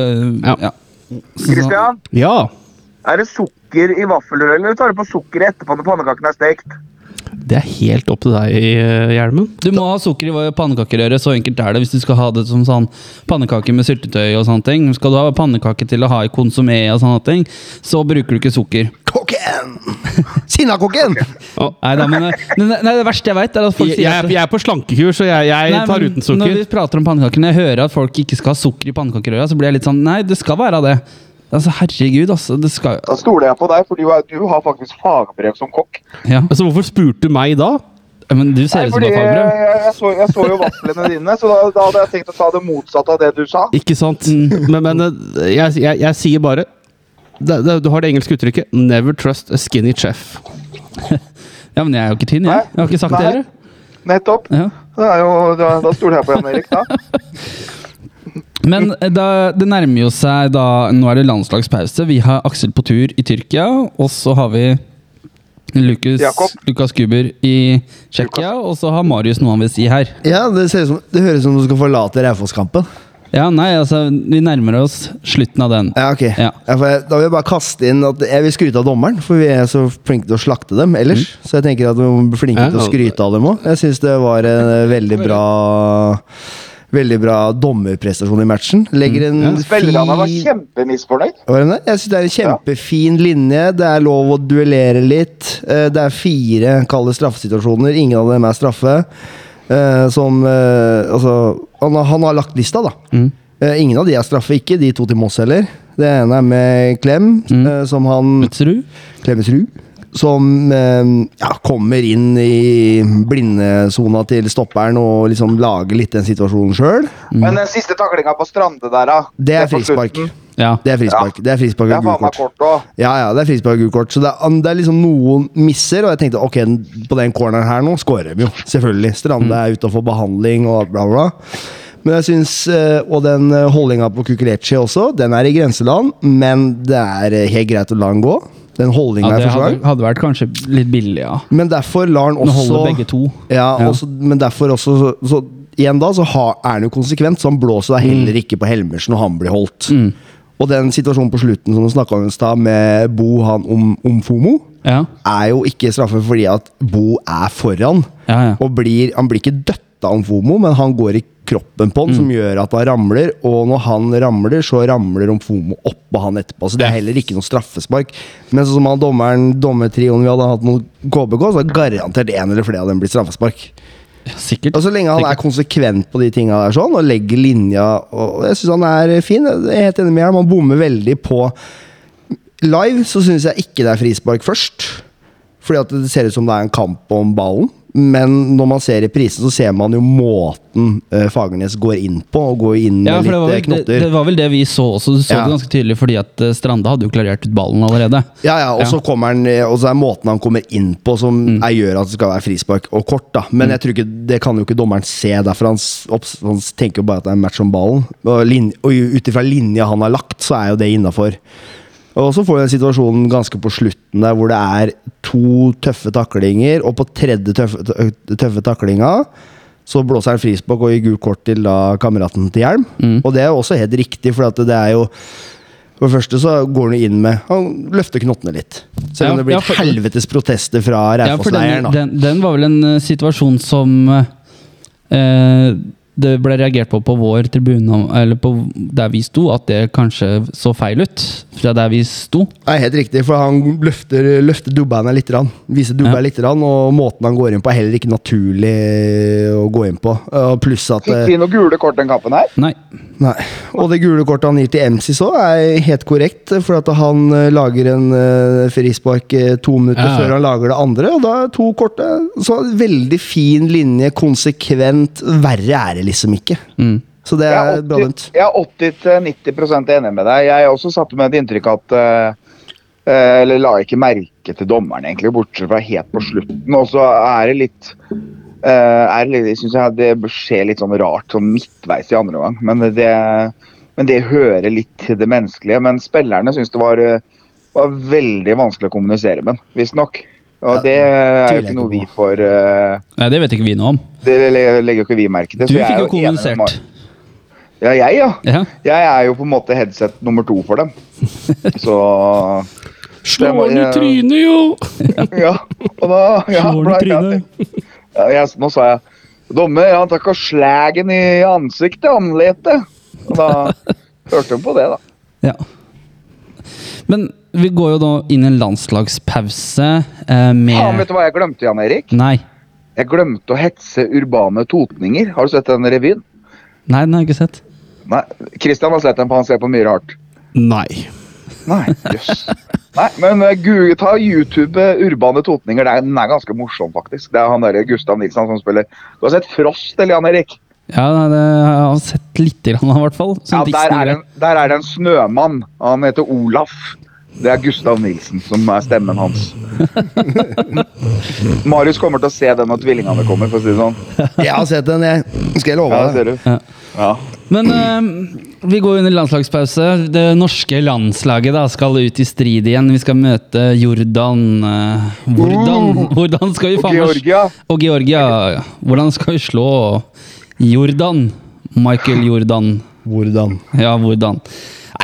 ja. Så- så- Christian, ja. er det sukker i vaffelrøret, eller tar du på sukker etterpå når pannekakene er stekt? Det er helt opp til deg, eh, Hjelmen. Du må ha sukker i pannekakerøret, så enkelt er det. Hvis du skal ha det som sånn pannekake med syltetøy og sånne ting. Skal du ha pannekake til å ha i konsomé og sånne ting, så bruker du ikke sukker. Kokken! Sinnakokken! (laughs) Nei, da, men, eh, nei, det verste jeg veit, er at folk Jeg, sier jeg, jeg er på slankekurs, så jeg, jeg Nei, tar men uten Når vi prater om pannekaker, når jeg hører at folk ikke skal ha sukker i pannekakerøra, så blir jeg litt sånn Nei, det skal være det. Altså, Herregud, altså. Det skal Da stoler jeg på deg, for du, er, du har faktisk fagbrev som kokk. Ja, Altså, hvorfor spurte du meg da? men du ser ut som du har fagbrev. jeg, så, jeg så jo vaflene dine, så da, da hadde jeg tenkt å ta det motsatte av det du sa. Ikke sant? Men, men jeg, jeg, jeg sier bare det, det, Du har det engelske uttrykket 'never trust a skinny chef'. (laughs) Ja, men jeg er jo ikke tynn, jeg. Jeg har ikke sagt det Nei. heller. Nettopp. Ja. Det er jo, da, da stoler jeg på Jan Erik, da. (laughs) Men eh, da, det nærmer jo seg da Nå er det landslagspause. Vi har Aksel på tur i Tyrkia, og så har vi Lukas, Jakob. Lukas Guber i Tsjekkia, og så har Marius noe han vil si her. Ja, det, ser ut som, det høres ut som du skal forlate Raufoss-kampen. Ja, nei, altså, vi nærmer oss slutten av den. Ja, ok. Ja. Ja, for jeg, da vil jeg bare kaste inn at jeg vil skryte av dommeren, for vi er så flinke til å slakte dem ellers. Så jeg tenker at vi må bli flinke Ja, til å skryte av dem òg. Jeg syns det var en veldig bra Veldig bra dommerprestasjon i matchen. Legger en Spillerne var fin Han Var det det? Jeg syns det er en kjempefin linje. Det er lov å duellere litt. Eh, Det er fire kalde straffesituasjoner. Ingen av dem er straffe. Eh, Som eh, Altså, han har, han har lagt lista, da. Mm. Ingen av de er straffe, ikke de to til Moss heller. Det ene er med Klem, Mm. som han Utsrud? Som eh, ja, kommer inn i blindesona til stopperen og liksom lager litt den situasjonen sjøl. Men den siste taklinga på Strande der, da. Det er frispark. Ja. Det er frispark. Det er frispark og er gult kort. kort. Ja, ja, det er frispark og gult kort. Så det er, det er liksom noen misser, og jeg tenkte ok, på den corneren her nå scorer de jo. Selvfølgelig. Strande er ute og behandling og bla, bla. Men jeg syns, eh, Og den holdninga på Kukulechi også, den er i grenseland, men det er eh, helt greit å la den gå. Den holdninga ja, er for hadde, hadde vært kanskje litt billig, ja. Men derfor lar han også holder begge to. Ja, Ja. Også, men derfor også så, så Igjen da, så har, er han jo konsekvent, så han blåser da heller ikke på Helmersen når han blir holdt. Mm. Og den situasjonen på slutten som du snakka om i stad, med Bo han om, om Fomo, Ja, er jo ikke straffe fordi at Bo er foran. ja. ja. Og blir, han blir ikke døtta om Fomo, men han går i kroppen på han, som gjør at han ramler. Og når han ramler, så ramler Omfomo oppå han etterpå. Så det er heller ikke noe straffespark. Men sånn som han dommeren, dommertrioen vi hadde hatt mot KBK, så har garantert en eller flere av dem blitt straffespark. Sikkert. Og så lenge han er konsekvent på de tinga der sånn, og legger linja og Jeg syns han er fin. Jeg er helt enig med ham. Han bommer veldig på live så syns jeg ikke det er frispark først. Fordi at det ser ut som det er en kamp om ballen. Men når man ser reprisen, så ser man jo måten uh, Fagernes går inn på. Og går inn Ja, med det litt eh, det, knotter. det var vel det vi så også. Du så Ja. det ganske tydelig fordi at uh, Strande hadde jo klarert ut ballen allerede. Ja, ja, og så kommer han Og så er måten han kommer inn på som er, gjør at det skal være frispark og kort. da Men jeg tror ikke det kan jo ikke dommeren se, derfor han, han tenker jo bare at det er en match om ballen. Og, lin, og ut ifra linja han har lagt, så er jo det innafor. Og så får vi den situasjonen ganske på slutten der hvor det er to tøffe taklinger, og på tredje tøffe, tø- tøffe taklinga så blåser han frispark og gir gult kort til da kameraten til Hjelm. Og det er jo også helt riktig, for det er jo for det første så går han inn med Han løfter knottene litt. Selv om Ja, det blir ja, for- helvetes protester fra Ja, Raufoss-leiren. den, den, den var vel en uh, situasjon som uh, det ble reagert på på vår tribune, eller på der vi sto, at det kanskje så feil ut fra der vi sto. Er helt riktig, for han løfter, løfter dubbeina litt. Rann. Viser dubbeina Ja. litt, rann, og måten han går inn på, er heller ikke naturlig å gå inn på. Og Pluss at Fikk eh, vi noen gule kort den kampen her? Nei. Nei. Og det gule kortet han gir til Emsis òg, er helt korrekt. For at han eh, lager en uh, frispark eh, to minutter Ja. før han lager det andre. Og da er to korte. Så veldig fin linje, konsekvent. Verre er det liksom ikke. Mm. Så det er er bra 80 dømt. jeg er 80-90% enig med deg. Jeg også satt med et inntrykk at eh, eh, Eller la ikke merke til dommeren, egentlig, bortsett fra helt på slutten. Og så er det litt eh, er det synes jeg det skjer litt sånn rart sånn midtveis i andre omgang. Men det, men det hører litt til det menneskelige. Men spillerne syns det var, var veldig vanskelig å kommunisere med, visstnok. Og det er jo ikke noe vi får Nei, det vet ikke vi noe om. Det legger jo ikke vi merke til. Du så jeg fikk jo kommunisert. Ja, jeg, ja. Ja. Jeg er jo på en måte headset nummer to for dem. (laughs) Så Slå Det han i trynet, jo! (laughs) Ja. Og da (laughs) ja, Slår den i trynet. Ja, jeg, nå sa jeg Dommer, han tar ikke slagen i ansiktet, anletet. Og da hørte hun på det, da. Ja. Men vi går jo da inn i en landslagspause eh, med ja, vet du hva jeg glemte, Jan Erik? Nei. Jeg glemte å hetse urbane totninger. Har du sett den revyen? Nei, den har jeg ikke sett. Nei. Christian har sett den, for han ser på mye rart. Nei. Nei, jøss. Nei, men uh, Google, ta YouTube eh, Urbane Totninger. Er, den er ganske morsom, faktisk. Det er han derre Gustav Nilsson som spiller. Du har sett Frost, eller Jan Erik? Ja, det jeg har sett lite grann, i hvert fall. Ja, der er, en, der er det en snømann. Han heter Olaf. Det er Gustav Nilsen som er stemmen hans. (laughs) Marius kommer til å se den når tvillingene kommer, for å si det sånn. Jeg har sett den, jeg. Skal jeg love Ja, deg. Ja. Ja. Men uh, vi går inn i landslagspause. Det norske landslaget da skal ut i strid igjen. Vi skal møte Jordan. eh, hvordan, (laughs) hvordan skal vi Og faen meg- Georgia. Og Georgia. Hvordan skal vi slå Jordan? Michael Jordan. Hvordan? Ja, hvordan?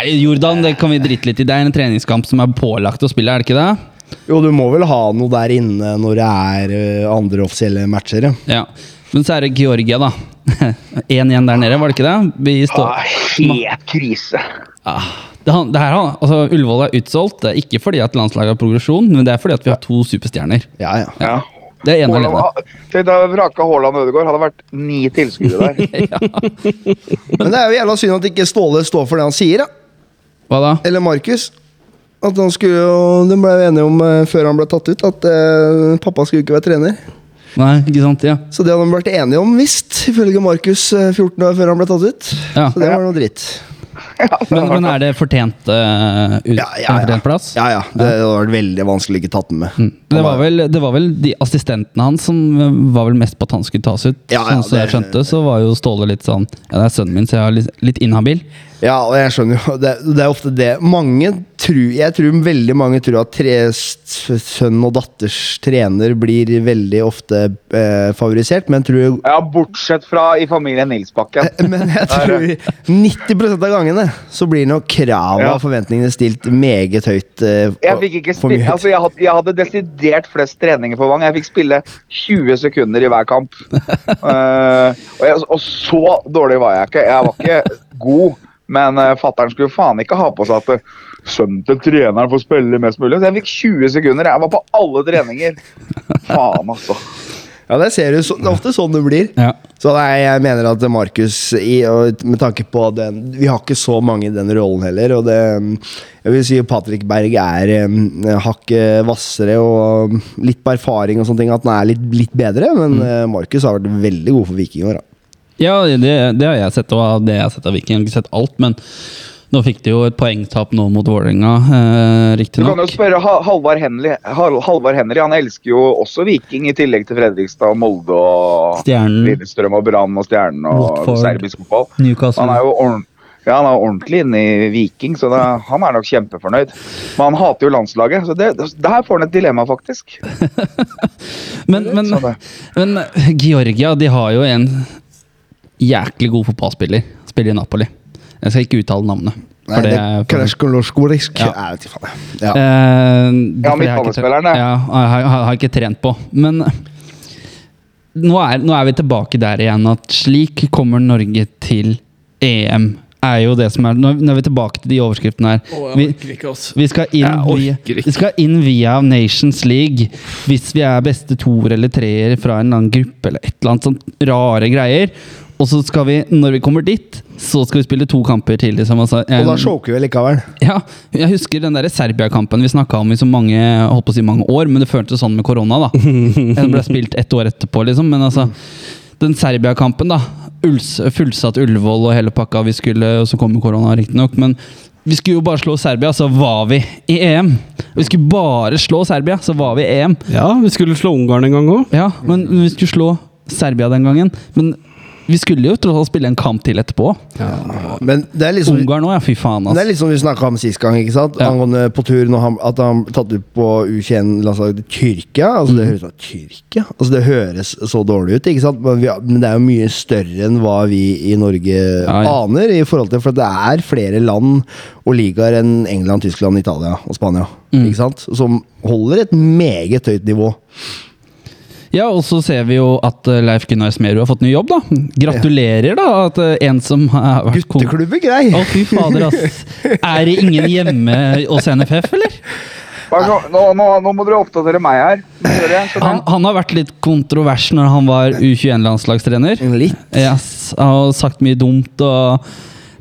Nei, Jordan det kan vi drite litt i. Det er en treningskamp som er pålagt å spille, er det ikke det? Jo, du må vel ha noe der inne når det er eh, andre offisielle matcher. ja. Ja. Men så er det Georgia, da. (laughs) 1-1 der nede, var det ikke det? Vi står Ah, helt krise. Ah, det, det her, altså, Ullevål er utsolgt. Det er ikke fordi at landslaget har progresjon, men det er fordi at vi har to superstjerner. Ja, ja. Ja. Det er ene alene. Haaland- Tenk deg vraka Haaland og Ødegaard. Hadde vært ni tilskuere der. (laughs) ja. Men det er jo jævla synd at ikke Ståle står for det han sier, da. Hva da? Eller Markus. At han skulle jo De ble enige om eh, før han ble tatt ut, at eh, pappa skulle ikke være trener. Nei, ikke sant? Ja. Så det hadde de vært enige om visst, ifølge Markus eh, 14 år før han ble tatt ut. Ja. Så det var noe dritt. Men, men er det fortjent, uh, ut, Ja, ja, ja. fortjent plass? Ja, ja. Det hadde vært veldig vanskelig å ikke tatt den med. Mm. Det var, vel, det var vel de assistentene hans som eh, var vel mest på at han skulle tas ut. Ja, ja, sånn som jeg skjønte, så var jo Ståle litt sånn Ja, det er sønnen min, så jeg er litt, litt inhabil. Ja, og jeg skjønner jo Det, det er ofte det Mange tror Jeg tror veldig mange tror at tre, sønn og datters trener blir veldig ofte eh, favorisert, men tror jeg, Ja, bortsett fra i familien Nilsbakken. Men jeg (laughs) tror 90% av gangene så blir nok krava Ja. og forventningene stilt meget høyt. eh, Jeg fikk ikke spille, altså jeg hadde, jeg hadde desidert flest treninger for Vang. Jeg fikk spille 20 sekunder i hver kamp. Uh, (laughs) og, jeg, og så dårlig var jeg ikke. Jeg var ikke god, men uh, fattern skulle faen ikke ha på seg at eh, sønnen til treneren får spille mest mulig. Så jeg fikk 20 sekunder. Jeg var på alle treninger. Faen, altså. Ja, det ser du. Så, det er ofte sånn det blir. Ja. Så nei, jeg mener at Markus, med tanke på den Vi har ikke så mange i den rollen heller, og det Jeg vil si Patrick Berg er um, hakket hvassere og litt på erfaring og sånne ting, at han er litt, litt bedre, men mm. Markus har vært veldig god for Viking i år. da. Ja, det, det har jeg sett, og det jeg har sett av Viking. Jeg har ikke sett alt, men nå fikk de jo et poengtap nå mot Vålerenga, eh, Du kan jo spørre Ha- Halvard Henry. Halvard Henry han elsker jo også Viking, i tillegg til Fredrikstad, Molde og Lillestrøm og Brann og Stjernen og Watford. serbisk fotball. Newcastle Han er jo ordentlig ja, han er ordentlig inne i Viking, så det, han er nok kjempefornøyd. Men han hater jo landslaget, så det, der får han et dilemma, faktisk. (laughs) Men, men, men Georgia, de har jo en jæklig god fotballspiller. Spiller i Napoli. Jeg skal ikke uttale navnet. Nei, For det er for, Krasjkolosjkorisk. Ja. Jeg vet ikke faen. Ja. Eh, Ja, jeg har ikke midtbanespilleren, det. Ja, har, har, har ikke trent på. Men nå er, nå er vi tilbake der igjen at slik kommer Norge til EM. Er jo det som er Nå nå er vi tilbake til de overskriftene her. Vi, vi, skal inn via, vi skal inn via Nations League hvis vi er beste toer eller treer fra en eller annen gruppe eller et eller annet sånt rare greier. Og så skal vi, når vi kommer dit, så skal vi spille to kamper til. Liksom, altså, Og da en- choker vi likevel. ja, jeg husker den Serbia-kampen vi snakka om i så mange holdt på å si mange år, men det føltes sånn med korona. da (laughs) Den ble spilt ett år etterpå, liksom. Men altså, den Serbia-kampen, da. Uls, fullsatt Ullevål og hele pakka. Vi skulle, og så kom korona, riktignok. Men vi skulle jo bare slå Serbia, så var vi i EM. Vi skulle bare slå Serbia, så var vi i EM. Ja, vi skulle slå Ungarn en gang òg. Ja, men vi skulle slå Serbia den gangen. Men vi skulle jo tross alt spille en kamp til etterpå. Men det er liksom Ungarn òg, ja. Fy faen, Det er litt som vi snakka om sist gang, ikke sant? Ja. angående på tur når han, at han tatt ut på U21-landslaget til Tyrkia. Altså. Det høres Tyrkia? Altså Det høres så dårlig ut, ikke sant? Men, vi, men det er jo mye større enn hva vi i Norge Ja, ja. aner. i forhold til For det er flere land og ligaer enn England, Tyskland, Italia og Spania. Mm. Ikke sant? Som holder et meget høyt nivå. Ja, og så ser vi jo at eh, Leif Gunnar Smerud har fått ny jobb, da. Gratulerer, da. At eh, en som har vært kon- Gutteklubb er grei! Å, fy fader, ass. Er det ingen hjemme hos NFF, eller? Er Nå, nå, nå må dere oppdatere meg her. Han, han har vært litt kontrovers når han var U21-landslagstrener. Litt. Yes, han har sagt mye dumt og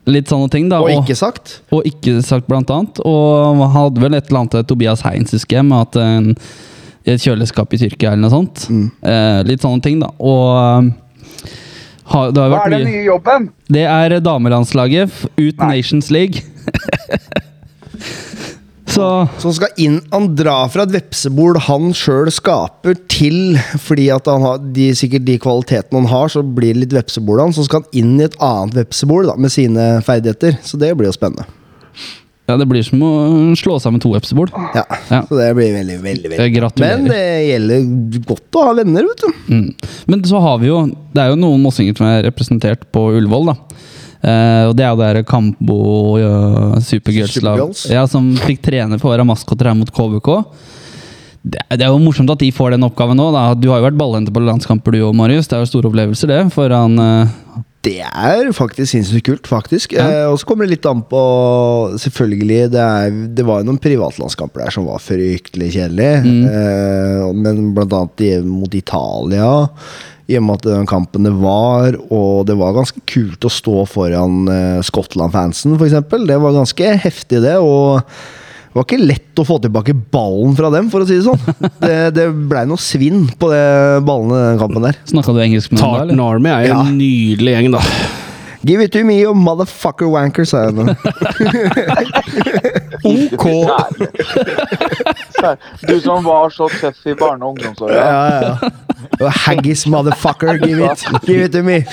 litt sånne ting, da. Og ikke sagt. og ikke sagt, blant annet. Og han hadde vel et eller annet Tobias Heins, husker at en, i et kjøleskap i Tyrkia eller noe sånt. Mm. Eh, litt sånne ting, da. Og eh, ha, det har Hva vært er den nye jobben? Det er damelandslaget ut Nei. Nations League. (laughs) Så Som skal inn Han drar fra et vepsebol han sjøl skaper, til fordi at han har de, sikkert de kvalitetene han har, så blir det litt vepsebol han. Så skal han inn i et annet vepsebol da, med sine ferdigheter. Så det blir jo spennende. Ja, det blir som å slå sammen to Epsebol. Ja, Ja. Så det blir veldig, veldig, Eh, veldig gratulerer. Men det gjelder godt å ha venner, vet du. Mm. Men så har vi jo Det er jo noen mossinger som er representert på Ullevål, da. Eh, og det er jo det Kambo uh, Supergirls-lag Supergirls. ja, som fikk trene for å være maskoter her mot KVK. Det, det er jo morsomt at de får den oppgaven nå. Da. Du har jo vært ballhenter på landskamper, du òg, Marius. Det er jo store opplevelser, det. Foran eh, Det er faktisk sinnssykt kult, faktisk. Ja. Eh, og så kommer det litt an på Selvfølgelig, det, er, det var jo noen privatlandskamper der som var fryktelig kjedelige. Mm. Eh, men blant annet mot Italia. I og med at den kampen det var, og det var ganske kult å stå foran eh, Skottland-fansen, f.eks. Det var ganske heftig, det. Og det var ikke lett å få tilbake ballen fra dem, for å si det sånn. Det, det blei noe svinn på det ballene i den kampen der. Snakka du engelsk med dem da, Tartan eller? Army er jo Ja. en nydelig gjeng, da. Give it to me, you motherfucker wanker, sa jeg nå. (laughs) OK! Du som var så tøff i barne- og ungdomsåra. Ja, ja, Haggis motherfucker, give it, give it to me.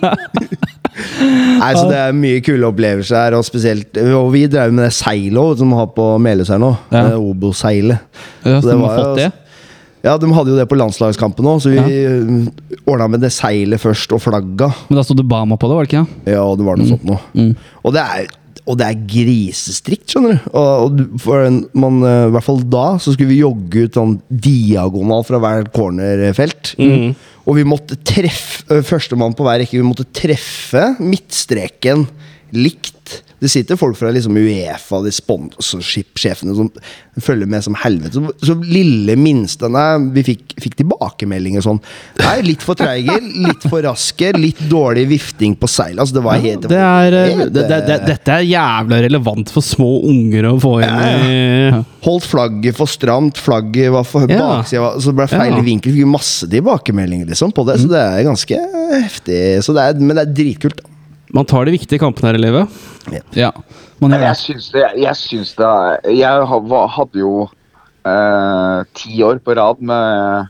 (laughs) (laughs) Nei, så Det er mye kule opplevelser her, og spesielt Og vi drev med det seilet som vi har på Meløs her nå. Ja. Obo-seilet. Ja, Så det de var fått det? Ja, De hadde jo det på landslagskampen òg, så vi ordna med det seilet først, og flagga. Men da sto det Bama på det, var det ikke? Ja, det var noe sånt noe. Mm. Og det er og det er grisestrikt, skjønner du. Og, og for en, man, eh, I hvert fall da så skulle vi jogge ut sånn diagonal fra hvert cornerfelt. Og vi måtte treffe eh, Førstemann på hver rekke. Vi måtte treffe midtstreken likt Det sitter folk fra liksom Uefa, de sponsorship-sjefene som følger med som helvete. Så, så lille minste Nei, vi fikk, fikk tilbakemeldinger sånn. Nei, litt for treige, litt for raske, litt dårlig vifting på seilet. Altså, det var helt Det er, eh, helt, det, det, det, dette er jævla relevant for små unger å få inn i Holdt flagget for stramt, flagget var for Ja. baksida, så ble feil Ja. vinkel. Fikk masse tilbakemeldinger liksom på det, så det er ganske heftig. Så det er, men det er dritkult, da. Man tar de viktige kampene her i livet. Ja, man gjør Jeg det. syns det. Jeg, syns det jeg hadde jo eh, ti år på rad med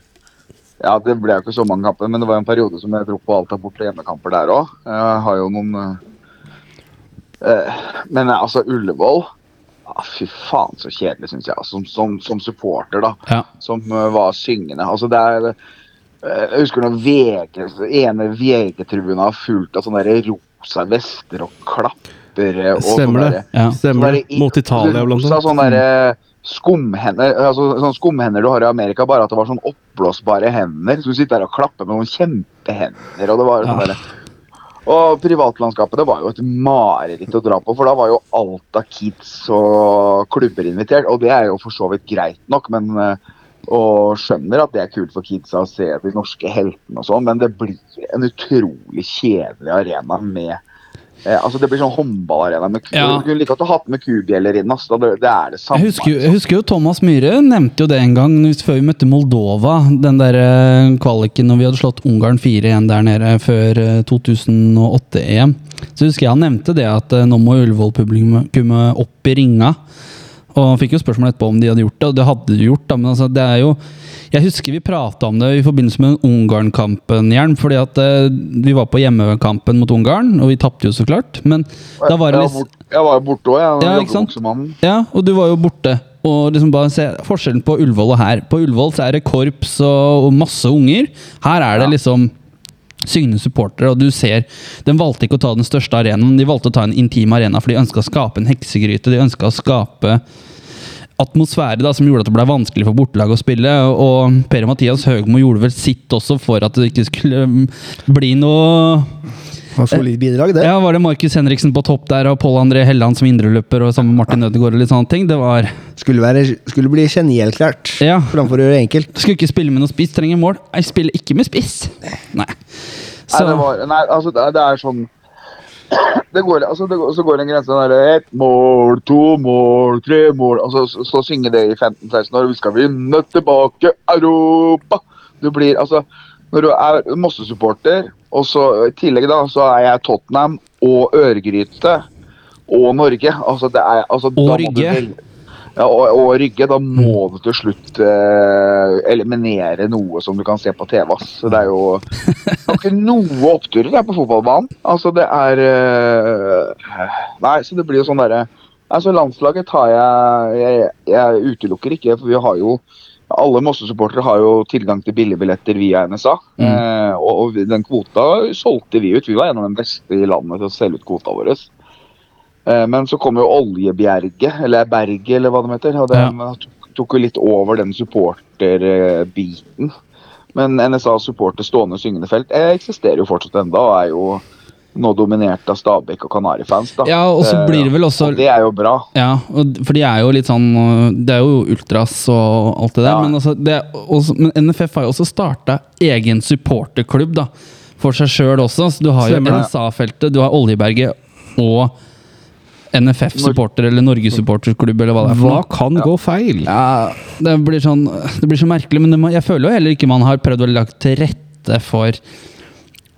Ja, det ble jo ikke så mange kamper, men det var en periode som jeg dro på Alta til hjemmekamper der òg. Jeg har jo noen eh, eh, Men altså, Ullevål ah, Fy faen, så kjedelig, syns jeg. Som, som, som supporter, da. Ja. Som uh, var syngende. Altså, det er eh, Jeg husker når VG, ene VG-tribunen var fullt av sånne der rosa vester og klappere. Og Stemmer det. Ja. Stemmer det. Mot Italia, blant annet. Sånne der, skumhender altså, sånne skumhender du har i Amerika, bare at det var sånn oppblåsbare hender. Så du sitter der og klapper med noen kjempehender. og det var sånn Ja. der, og privatlandskapet det var jo et mareritt å dra på, for da var jo alt av kids og klubber invitert. Og det er jo for så vidt greit nok, men eh, og skjønner at det er kult for kidsa å se de norske heltene og sånn, men det blir en utrolig kjedelig arena med eh, Altså Det blir sånn håndballarena med. Ja. Du kunne like godt ha hatt med kubjeller inn. Altså, Det, det er det samme. Jeg husker, jeg husker jo Thomas Myhre nevnte jo det en gang før vi møtte Moldova. Den der eh, kvaliken når vi hadde slått Ungarn 4-1 der nede før eh, 2008-EM. Så husker jeg han nevnte det at eh, nå må Ullevål-publikummet opp i ringa. Og han fikk jo spørsmål etterpå om de hadde gjort det, og det hadde de gjort. da, men altså, det er jo jeg husker vi prata om det i forbindelse med Ungarn-kampen, Jern. Fordi at eh, vi var på hjemmekampen mot Ungarn, og vi tapte jo så klart. Men da var det liksom jeg var jo borte òg, jeg. Ja, ikke sant? Ja, og du var jo borte. Og liksom bare se forskjellen på Ullevål og her. På Ullevål så er det korps og, og masse unger. Her er det liksom syngende supportere, og du ser Den valgte ikke å ta den største arenaen, de valgte å ta en intim arena, for de ønska å skape en heksegryte. De ønska å skape atmosfære da, som gjorde at det ble vanskelig for bortelaget å spille. Og Per-Mathias Høgmo gjorde vel sitt også for at det ikke skulle bli noe var solid bidrag, det. ja, Var det Markus Henriksen på topp der, og Pål André Helland som indreløper, og sammen med Martin Ødegaard og litt sånne ting? Det var Skulle, være, skulle bli genierklært Ja. framfor å gjøre det enkelt. Skulle ikke spille med noe spiss, trenger mål. Jeg spiller ikke med spiss. Nei. Så Nei, det var, nei, altså det, det er sånn (clears throat) det går, altså det går, Så går en grense der ett mål, to mål, tre mål altså Så, så synge det i 15-16 år. Vi skal vinne tilbake Europa! Du blir altså Når du er Mosse-supporter, og så i tillegg da, så er jeg Tottenham og Øregryte og Norge. Altså det er altså, Og må du Rygge. Ja, og, og Rygge. Da må du til slutt eh, eliminere noe som du kan se på TV. Ass. Så det er jo (laughs) ikke noe oppturer der på fotballbanen. Altså, det er eh, Nei, så det blir jo sånn derre Altså, landslaget tar jeg, jeg Jeg utelukker ikke, for vi har jo alle Mosse-supportere har jo tilgang til billigbilletter via NSA. Mm. Eh, og, og den kvota solgte vi ut. Vi var en av de beste i landet til å selge ut kvota vår. Eh, men så kom jo Oljebjerget, eller Berget, eller hva det heter. Og det tok, tok jo litt over den supporterbiten. Men NSA supporter stående syngende felt eh, eksisterer jo fortsatt enda, og er jo nå dominert av Stabæk og Kanarifans. da. Ja, og så Eh, blir det vel også og det er jo bra. Ja, og, for de er jo litt sånn øh, Det er jo ultras og alt det der. Ja. Men, altså, det er også, men NFF har jo også starta egen supporterklubb da, for seg sjøl også. Så du har jo NSA-feltet, du har Oljeberget og NFF supporter eller Norges supporterklubb eller hva det er. Hva kan kan gå feil? Ja, det blir, sånn, det blir så merkelig, men det må, jeg føler jo heller ikke man har prøvd å lage til rette for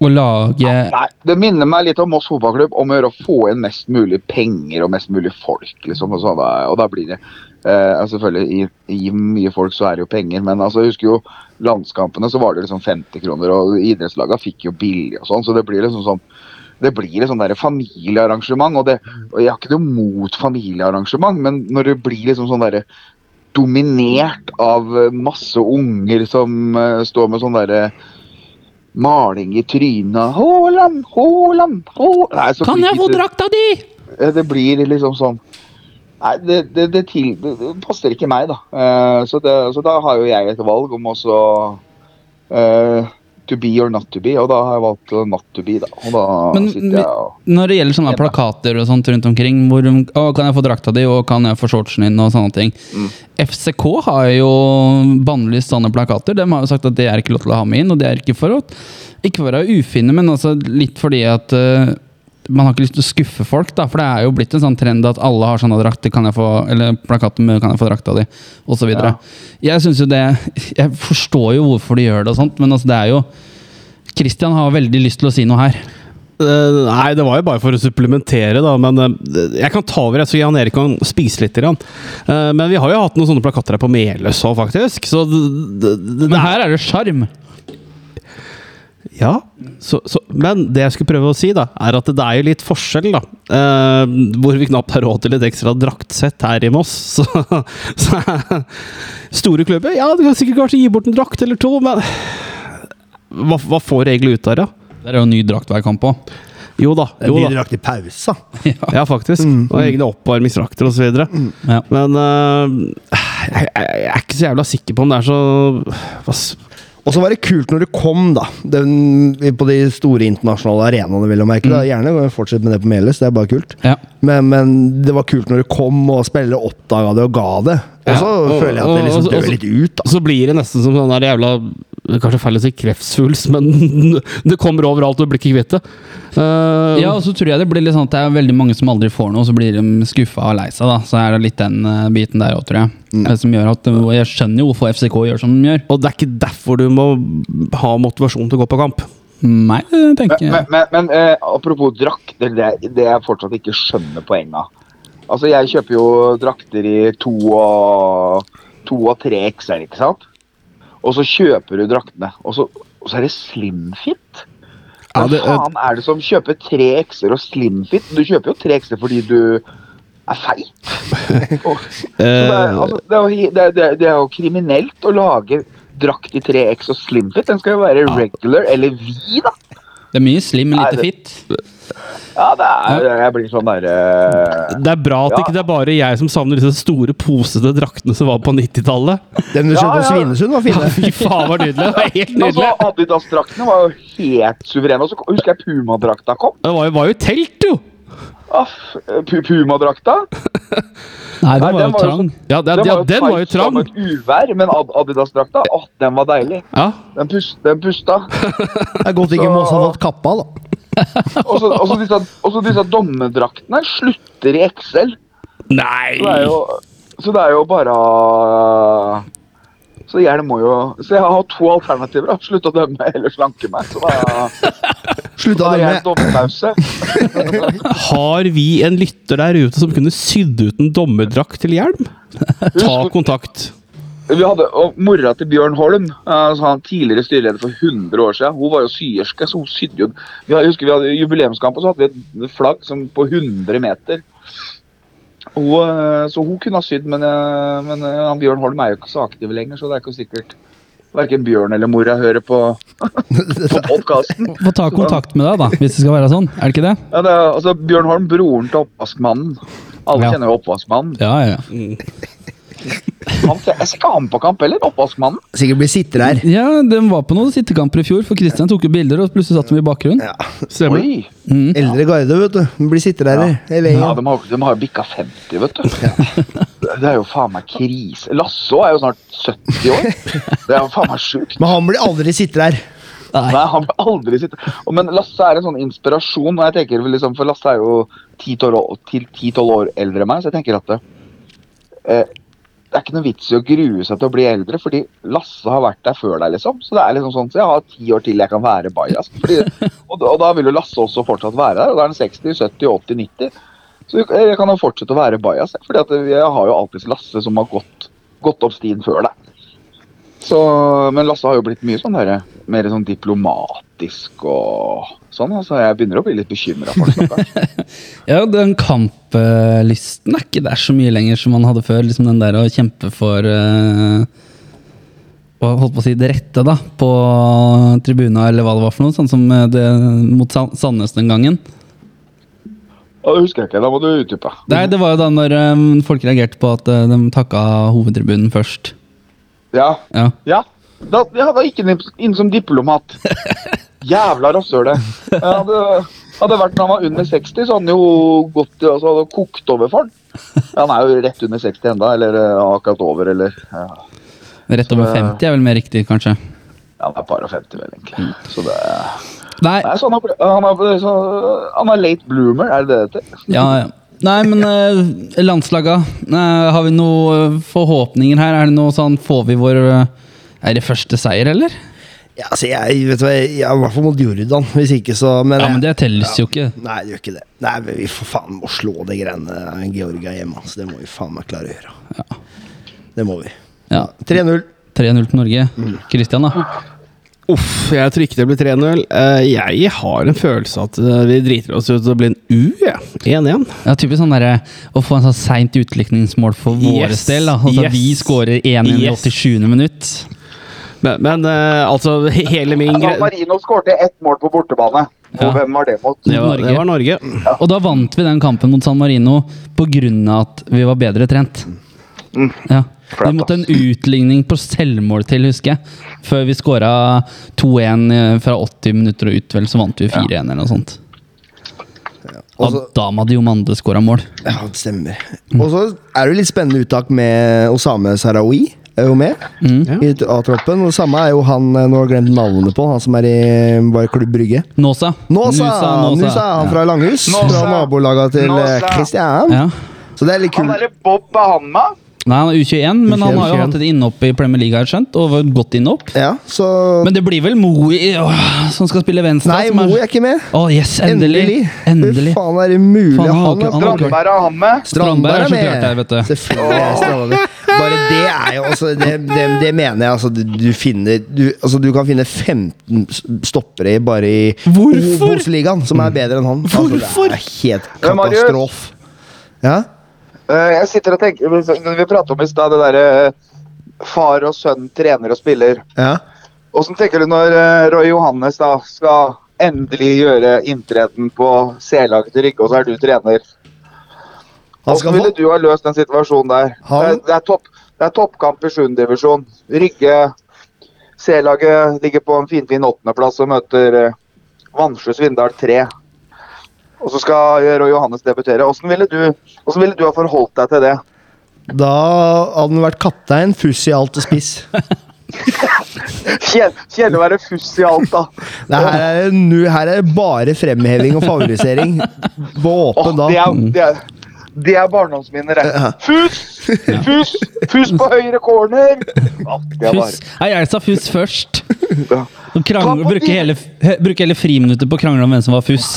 å lage Nei, Det minner meg litt om Moss fotballklubb om å gjøre å få inn mest mulig penger og mest mulig folk. liksom, Og, så og da blir det eh, altså Selvfølgelig, i, i mye folk så er det jo penger, men altså, jeg husker jo landskampene så var det liksom 50 kroner, og idrettslagene fikk jo billig og sånn, så det blir liksom sånn det blir et sånn familiearrangement, og, det, og jeg har ikke noe mot familiearrangement, men når det blir liksom sånn derre dominert av eh, masse unger som uh, står med sånn derre maling i trynet. Haaland, Haaland, Haaland Kan jeg få drakta di?! Det blir liksom sånn Nei, det, det, det, til, det, passer ikke meg, da. Uh, så, det, så da har jo jeg et valg om også uh, to be or not to be, og da har jeg valgt uh, not to be, da. Og da Men sitter jeg og når det gjelder sånne plakater og sånt rundt omkring, hvor å, kan jeg få drakta di, og kan jeg få shortsen din, og sånne ting. Mm. FCK har jo bannlyst sånne plakater. De har jo sagt at det er ikke lov til å ha med inn, og det er ikke for å ikke være ufine, men altså litt fordi at eh, man har ikke lyst til å skuffe folk, da, for det er jo blitt en sånn trend at alle har sånne drakter, kan jeg få, eller plakater med 'kan jeg få drakta di', osv. Ja. Jeg synes jo det Jeg forstår jo hvorfor de gjør det og sånt, men altså det er jo Christian har veldig lyst til å si noe her. Uh, nei, det var jo bare for å supplementere, da. Men uh, jeg kan ta over, så Jan Erik kan spise litt. Eh, men vi har jo hatt noen sånne plakater her på Meløs òg, faktisk. Så det, det, det, Men her er det sjarm. Ja, så, så, men det jeg skulle prøve å si, da, er at det er jo litt forskjell, da. Eh, hvor vi knapt har råd til et ekstra draktsett her i Moss. (laughs) Så, så Store klubber, ja, du kan sikkert kanskje gi bort en drakt eller to, men hva, hva får egentlig ut av det? Det er jo ny drakt hver kamp òg. Jo da. Jo da. drakt i pausa. (laughs) Ja, faktisk. Og egne oppvarmingsdrakter osv. Ja. Men eh, jeg, jeg, jeg er ikke så jævla sikker på om det er så hva, Og så var det kult når det kom, da. Den, på de store internasjonale arenaene, vil jeg merke. Da. Gjerne fortsett med det på Meløs, det er bare kult. Ja. Men, men det var kult når det kom, og spillere oppdaga det og ga det. Og så Ja, føler jeg at det liksom dør litt ut, da. Så blir det nesten som sånn der jævla Kanskje feil å si kreftsvulst, men (laughs) det kommer overalt og du blir ikke kvitt det. Uh, Ja, og så tror jeg det blir litt sånn at det er veldig mange som aldri får noe, og så blir de skuffa og lei seg. da Så er det litt den uh, biten der òg, tror jeg. Mm. Som gjør at og Jeg skjønner jo hvorfor FCK gjør som de gjør. Og det er ikke derfor du må ha motivasjon til å gå på kamp. Nei, tenker jeg. men, men eh, apropos drakter, det, det jeg fortsatt ikke skjønner poenget av. Altså, jeg kjøper jo drakter i to og, to og tre XL, ikke sant? Og så kjøper du draktene, og så, og så er det slimfit. Ja, Hva det- faen er det som kjøper tre X-er og slimfit? Du kjøper jo tre X-er fordi du er feit. (laughs) Og, det, er, Eh, altså, det, er jo, det, det, er, det er jo kriminelt å lage drakt i 3X og slimfit. Den skal jo være regular eller vid, da. Det er mye slim, men lite fitt. Ja, det er, jeg blir sånn derre det er bra at Ja. ikke det er bare jeg som savner disse store posete draktene som var på 90-tallet. Den du Ja, kjøpte på ja. Svinesund, var fine. (laughs) Fy faen, var nydelig! Det var helt nydelig. Altså, nydelig. Adidas-draktene var jo helt suverene. Og så husker jeg Puma-drakta kom. Det var jo, var jo telt, jo! Aff, Puma-drakta. Nei, den var den jo var jo- trang. Ja, den, ja, den var jo tight som trang. et uvær, men Adidas-drakta, åh, den var deilig. Ja. Den, pust, den pusta. Det er godt ikke Moss har fått kappa, da. Og så disse, disse dommedraktene slutter i XL. Nei! Så det er jo, så det er jo bare Så jeg må jo Så jeg har to alternativer. da. Slutte å dømme eller slanke meg. Så da, Slutt da å er dømme. dommerpause. (laughs) Har vi en lytter der ute som kunne sydd ut en dommerdrakt til hjelm? Ta kontakt. Vi hadde, og Mora til Bjørn Holm, altså han tidligere styreleder for 100 år siden, hun var jo syerske, så hun sydde jo vi hadde, Jeg husker vi hadde jubileumskamp, og så hadde vi et flagg som på 100 meter. Hun, eh, så hun kunne ha sydd, men, eh, men eh, han Bjørn Holm er jo ikke så aktiv lenger, så det er ikke sikkert verken Bjørn eller mora hører på, (laughs) på podkasten. Få ta kontakt med deg, da, hvis det skal være sånn. Er det ikke det? Ja, det er, altså, Bjørn Holm, broren til oppvaskmannen. Alle Ja. kjenner jo oppvaskmannen. Ja, ja. Han, jeg ser ikke han på kamp heller, oppvaskmannen. Sikkert blir sitter her. Ja, De var på noen sittekamper i fjor, for Kristian tok jo bilder, og plutselig satt de i bakgrunnen. Ja. Stemmer. Mm. Eldre garde, vet du. De blir sitter her hele Ja, de har, de har bikka 50, vet du. Det er jo faen meg krise. Lasso er jo snart 70 år. Det er jo faen meg sjukt. Men han blir aldri sitter her. Nei, han vil aldri sitte Men Lasse er en sånn inspirasjon. Og jeg tenker liksom, For Lasse er jo 10-12 år, 10-12 år eldre enn meg, så jeg tenker at det, eh, det er ikke noe vits i å grue seg til å bli eldre, fordi Lasse har vært der før deg, liksom. Så det er liksom sånn, så jeg har ti år til jeg kan være bajas. Fordi, (laughs) og, og da vil jo Lasse også fortsatt være der. Og da er han 60, 70, 80, 90. Så jeg kan jo fortsette å være bajas. for jeg har jo alltid Lasse som har gått, gått opp stien før deg. Så, men Lasse har jo blitt mye sånn der, mer sånn diplomatisk og sånn. altså Jeg begynner å bli litt bekymra for det. (laughs) Ja, den kamplysten er ikke der så mye lenger som man hadde før. Liksom den der å kjempe for uh, holdt på å si det rette, da. På tribuna, eller hva det var for noe. Sånn som eh, det mot Sandnes den gangen. Det husker jeg ikke, da må du utdype. Nei, det var jo da når um, folk reagerte på at uh, de takka hovedtribunen først. Ja, Ja. ja. Da, ja, da gikk han inn, som diplomat. (laughs) Jævla rasshølet. Hadde, hadde vært når han var under 60, så hadde han jo gått altså, hadde kokt over for han. Han er jo rett under 60 enda, eller eh, akkurat over, eller ja. Rett over 50 er vel mer riktig, kanskje. Ja, Han er par og 50, vel, egentlig. Så det Nei, Nei, så han, er, han, er, så, han er late bloomer, er det det det heter? ja, ja. Nei men eh, landslaga. eh, har vi noen forhåpninger her? Er det noe sånn Får vi vår eh, Er det første seier, eller? Ja, altså, jeg vet du hva, jeg, I hvert fall mot Jordan. Hvis ikke, så men, Ja, men det telles jo ikke. Nei, det gjør ikke det. Nei, men Vi for faen må slå det greiene Georgia hjemme. Altså, det må vi faen meg klare å gjøre. Ja. Det må vi. Ja, 3-0. 3-0 til Norge. Christian, da? Uff, jeg tror ikke det blir 3-0. Eh, jeg har en følelse at eh, vi driter oss ut og det blir en U, jeg. 1-1. Ja, typisk sånn der, Å få en sånn seint utlikningsmål for vår Yes, del. da Altså yes. Vi skårer 1-1 i Yes. 87. minutt. Men, men eh, altså, hele min San. Marino skårte ett mål på bortebane. Og Ja. hvem var det mot? Det var, Norge. det var Norge. Og da vant vi den kampen mot San Marino av at vi var bedre trent. Ja. Vi måtte en utligning på selvmål til, husker jeg. Før vi skåra 2-1 fra 80 minutter og ut, vel, så vant vi 4-1 eller noe sånt. Og Og så- da hadde jo Mande skåra mål. Ja, det stemmer. Og så er det litt spennende uttak med Osame Sarawi. Er jo med mm. i A-troppen. Og det samme er jo han eh, Nå har jeg glemt navnet på han som er i var Klubb Brygge. Nåsa. Nåsa! Nusa, han fra Langhus. Nåsa. Fra nabolaget til Kristian. Ja. Så det er litt kult. Han derre Bob er han med? Nei, han er U21, men han har jo hatt et innhopp i Premier League, har jeg skjønt. Og godt innhopp. Ja, så Men det blir vel Moe åh, som skal spille venstre? Nei, Moe er- Mo er ikke med. Å, yes, endelig! Endelig. Hvor faen er det mulig? Faen, han han er han Strandberg er han med? Strandberg er så klart der, vet du. Selvfølgelig Bare det er jo altså, det, det, det mener jeg altså, du, finner du, altså, du kan finne 15 stoppere bare i Hvorfor? Obos-ligaen som er bedre enn han. Hvorfor? Altså, det er helt katastrofe. Ja? Eh, Jeg sitter og tenker Vi pratet om i stad det derre far og sønn trener og spiller. ja. Åssen tenker du når eh, Roy Johannes da skal endelig gjøre inntreden på C-laget til Rygge, og så er du trener? Hvordan ville du ha løst den situasjonen der? Han- Det, er, det, er topp, det er toppkamp i 7. divisjon. Rygge C-laget ligger på en finfin åttendeplass og møter eh, Vansjø Svindal 3. Og så skal Roy Johannes debutere. Hvordan ville, du, hvordan ville du ha forholdt deg til det? Da hadde han vært kaptein, fuss i alt og spiss. (laughs) Kjedelig å være fuss i alt, da. (laughs) Det her, er, nu- her er bare fremheving og favorisering. På åpen da. det, er, det, er, er barndomsminner. det. Fuss! Fuss! Fuss på høyre corner! Ja, det er Fuss. Nei, jeg sa fuss først. Bare Og Krangle, Ta på bruke, hele, he- bruke hele friminuttet på å krangle om hvem som var fuss,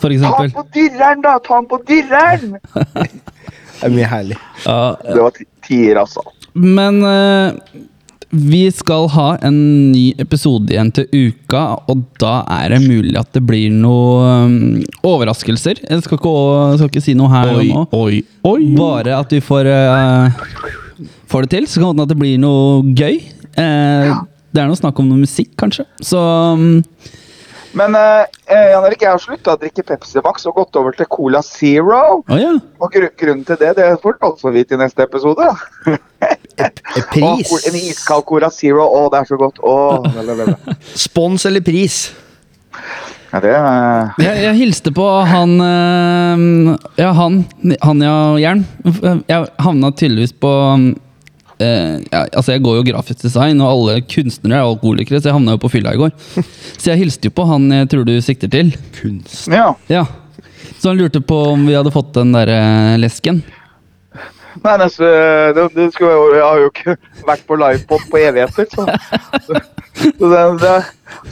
for Ta han på dirreren, da! Ta han på dirreren! (laughs) Det er mye herlig. Ja, Det var ti- tier, altså. men uh, vi skal ha en ny episode igjen til uka, og da er det mulig at det blir noen overraskelser. Jeg skal ikke, skal ikke si noe her Oi, nå. oi, oi. Bare at vi får, uh, får det til, så kan det hende at det blir noe gøy. Eh, det er noe snakk om noe musikk, kanskje. Så um... Men eh, eh, Jan Erik, jeg har slutta å drikke Pepsi Max og gått over til Cola Zero. Å ja. Og gr grunnen til det det får du også vite i neste episode. (laughs) Pris. en iskald Cola Zero. Å, det er så godt. Å. (laughs) Spons eller pris? ja, det er... Jeg, jeg hilste på han eh, Ja, han. Han ja, Jern. Jeg havna tydeligvis på eh, ja, altså Jeg går jo grafisk design, og alle kunstnere er alkoholikere, så jeg havna jo på fylla i går. (laughs) Så jeg hilste jo på han jeg tror du sikter til. Kunst. Ja. Ja. Så han lurte på om vi hadde fått den derre lesken. Nei, altså det, det skulle jeg, jo- jeg har jo ikke vært på livepod på evigheter, så, (laughs) så den, det,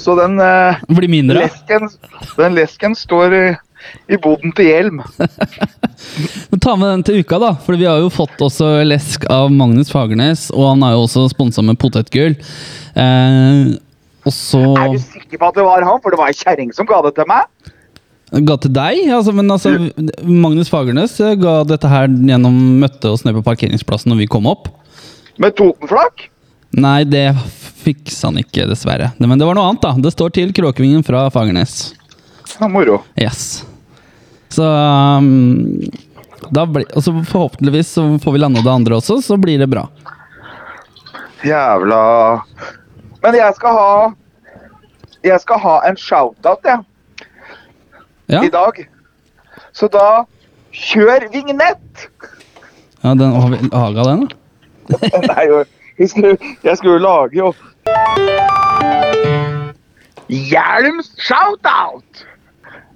så den eh, Blir mindre. lesken, den lesken står i, i boden til hjelm. (laughs) Ta med den til uka, da. For vi har jo fått også lesk av Magnus Fagernes, og han er jo også sponsa med potetgull. Eh, og så Er du sikker på at det var han? For det var ei kjerring som ga det til meg. ga til deg. Altså, men altså, Magnus Fagernes eh, ga dette her gjennom møtte oss nede på parkeringsplassen når vi kom opp. Med Totenflak. Nei, det fiksa han ikke, dessverre. Men det var noe annet, da. Det står til Kråkevingen fra Fagernes. Ja, moro. Yes. Så um, da blir, Og så forhåpentligvis så får vi landa det andre også, så blir det bra. Jævla Men jeg skal ha Jeg skal ha en shout-out, jeg, Ja, i dag. Så da kjør vignett! ja den har vi laga den. (laughs) Nei, jeg skulle, jeg skulle lage jo Hjelms shoutout!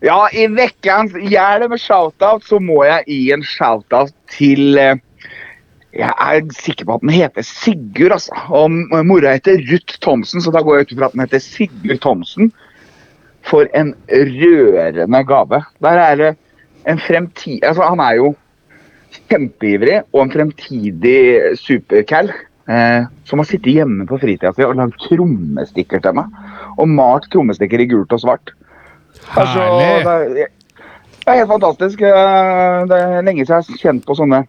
Ja, i vekkens hjelm shoutout så må jeg gi en shoutout til eh, Jeg er sikker på at den heter Sigurd, altså. Og mora heter Ruth Thomsen, så da går jeg ut ifra at den heter Sigurd Thomsen. For en rørende gave. Der er det en fremtid... Altså, han er jo kjempeivrig og en fremtidig supercal. Eh, som har sittet hjemme på fritida si og lagd trommestikker til meg. Og malt trommestikker i gult og svart. Altså, Herlig. det, er, det er helt fantastisk. Eh, Det er lenge siden jeg har kjent på sånne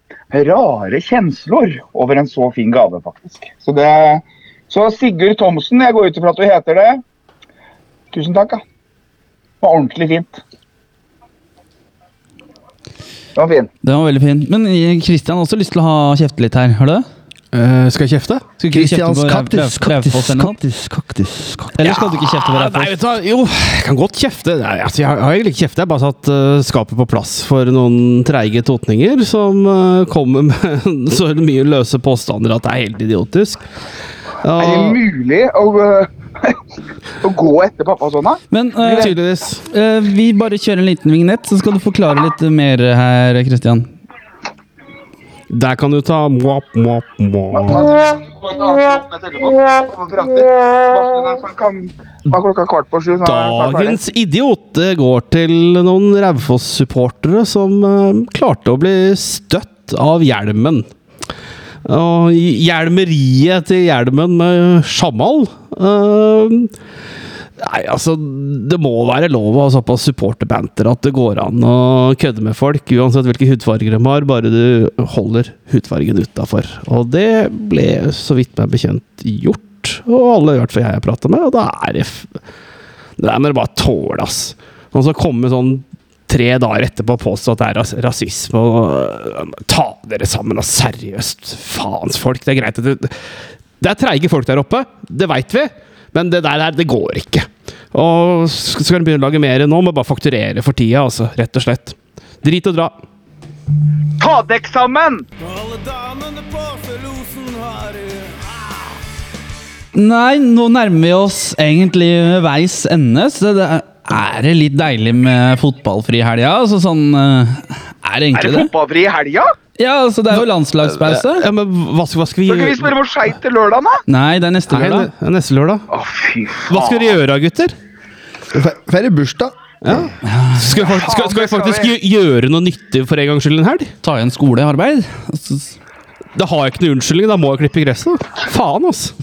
rare kjensler over en så fin gave, faktisk. Så, det, så Sigurd Thomsen, jeg går ut ifra at du heter det. Tusen takk. Ja. Det var ordentlig fint. Det var fin. Den var veldig fin. Men Kristian Christian har også lyst til å ha kjefte litt her. Har du det? Eh, skal jeg kjefte? Skal ikke kjefte på Ræv- kaktus, kaktus, kaktus, kaktus. Eller skal du ikke kjefte på Raufoss? Jo, jeg kan godt kjefte. Nei, altså, jeg har egentlig ikke kjeftet. Jeg har bare satt eh, skapet på plass for noen treige totninger som eh, kommer med (laughs) så mye løse påstander at det er helt idiotisk. Er det mulig å, (laughs) å gå etter pappa sånn, da? Men uh, tydeligvis. Uh, vi bare kjører en liten vignett, så skal du forklare litt mer her, Christian. Der kan du ta jeg snart ferdig. Dagens idiot det går til noen Raufoss-supportere som eh, klarte å bli støtt av hjelmen. Og hjelmeriet til hjelmen med sjamal eh, Nei, altså Det må være lov å ha såpass supporterbanter at det går an å kødde med folk, uansett hvilke hudfarger de har, bare du holder hudfargen utafor. Og det ble, så vidt meg bekjent, gjort. Og alle, har hørt hva jeg har prata med, og da er det Det der må du bare tåle, ass. Og så komme sånn tre dager etterpå og påstå at det er ras rasisme og øh, Ta dere sammen, og seriøst. Faens folk. Det er greit at det Det er treige folk der oppe, det veit vi. Men det der, det går ikke. Og så skal du begynne å lage mer nå, må bare fakturere for tida, altså. Rett og slett. Drit og dra. Ta dekk sammen! Nei, nå nærmer vi oss egentlig veis ende, så det er, det litt deilig med fotballfri helga? Altså sånn eh, Er det egentlig det Er det? fotballfri helga? Ja, altså det er jo landslagspause. Ja, men hva skal, hva skal vi Skal ikke vi spørre spille mot Skeid til lørdag, da? Nei, det er neste Nei, lørdag. det er neste lørdag. Å, fy faen. Hva skal dere gjøre, gutter? Fe- Feire bursdag. Skal vi faktisk, skal, skal vi faktisk gjø- gjøre noe nyttig for en gangs skyld en helg? Ta igjen skolearbeid. Altså, Da har jeg ikke noe unnskyldning, da må jeg klippe gresset. da. Faen, altså.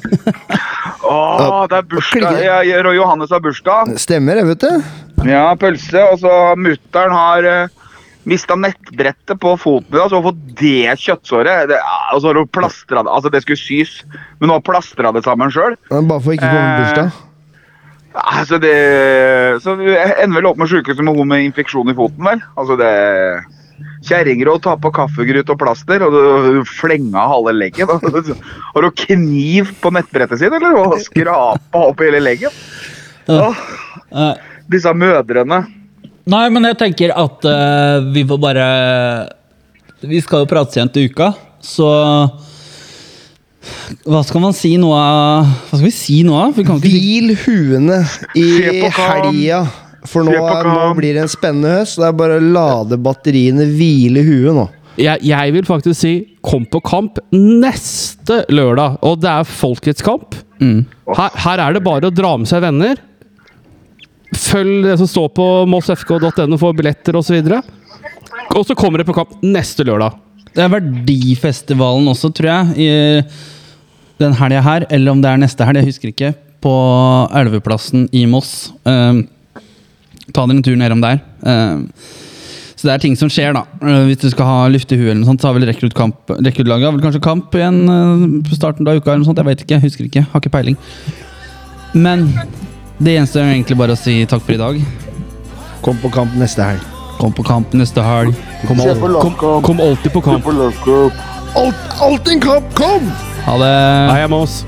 Å, det er bursdag. Ja, ja, Roy Johannes har bursdag. Stemmer det, vet du. Ja, pølse. Og så mutter'n har uh, mista nettbrettet på foten og dag, så hun fått det kjøttsåret. Det, og så har hun plastra det Altså, det skulle sys, men nå plastra det sammen sjøl. Bare for ikke å komme på Eh, bursdag. Altså, det Så du ender vel opp med sjukehuset med hun med infeksjon i foten, vel. Altså, det Kjerringråd tar på kaffegrut og plaster, og du flenga halve leggen. (laughs) Har du kniv på nettbrettet sitt, eller? Og skrapa opp hele leggen? Åh, eh, disse mødrene. Nei, men jeg tenker at uh, vi får bare Vi skal jo prates igjen til uka, så Hva skal man si nå av Hva skal vi si nå av? Hvil huene i helga. For nå, er, nå blir det en spennende høst. Det er bare å lade batteriene, hvile huet nå. Jeg, jeg vil faktisk si kom på kamp neste lørdag, og det er folkets kamp. mm. Her, her er det bare å dra med seg venner. Følg det som står på mossfk.no for billetter osv. Og så kommer det på kamp neste lørdag. Det er Verdifestivalen også, tror jeg, i den helga her. Eller om det er neste helg, jeg husker ikke. På Elveplassen i Moss. Eh, ta dere en tur nedom der. Eh, så det er ting som skjer, da. Eh, hvis du skal ha lufte huet, eller noe sånt, så har vel rekruttlaget kanskje kamp igjen på starten av uka. eller noe sånt, Jeg vet ikke, jeg husker ikke. Har ikke peiling. Men det gjenstår egentlig bare å si takk for i dag. Kom på kamp neste helg. Kom på kamp neste helg. Kom, al kom, kom alltid på kamp. Alt, alltid en kamp! Kom! Ha det. Heia Moss.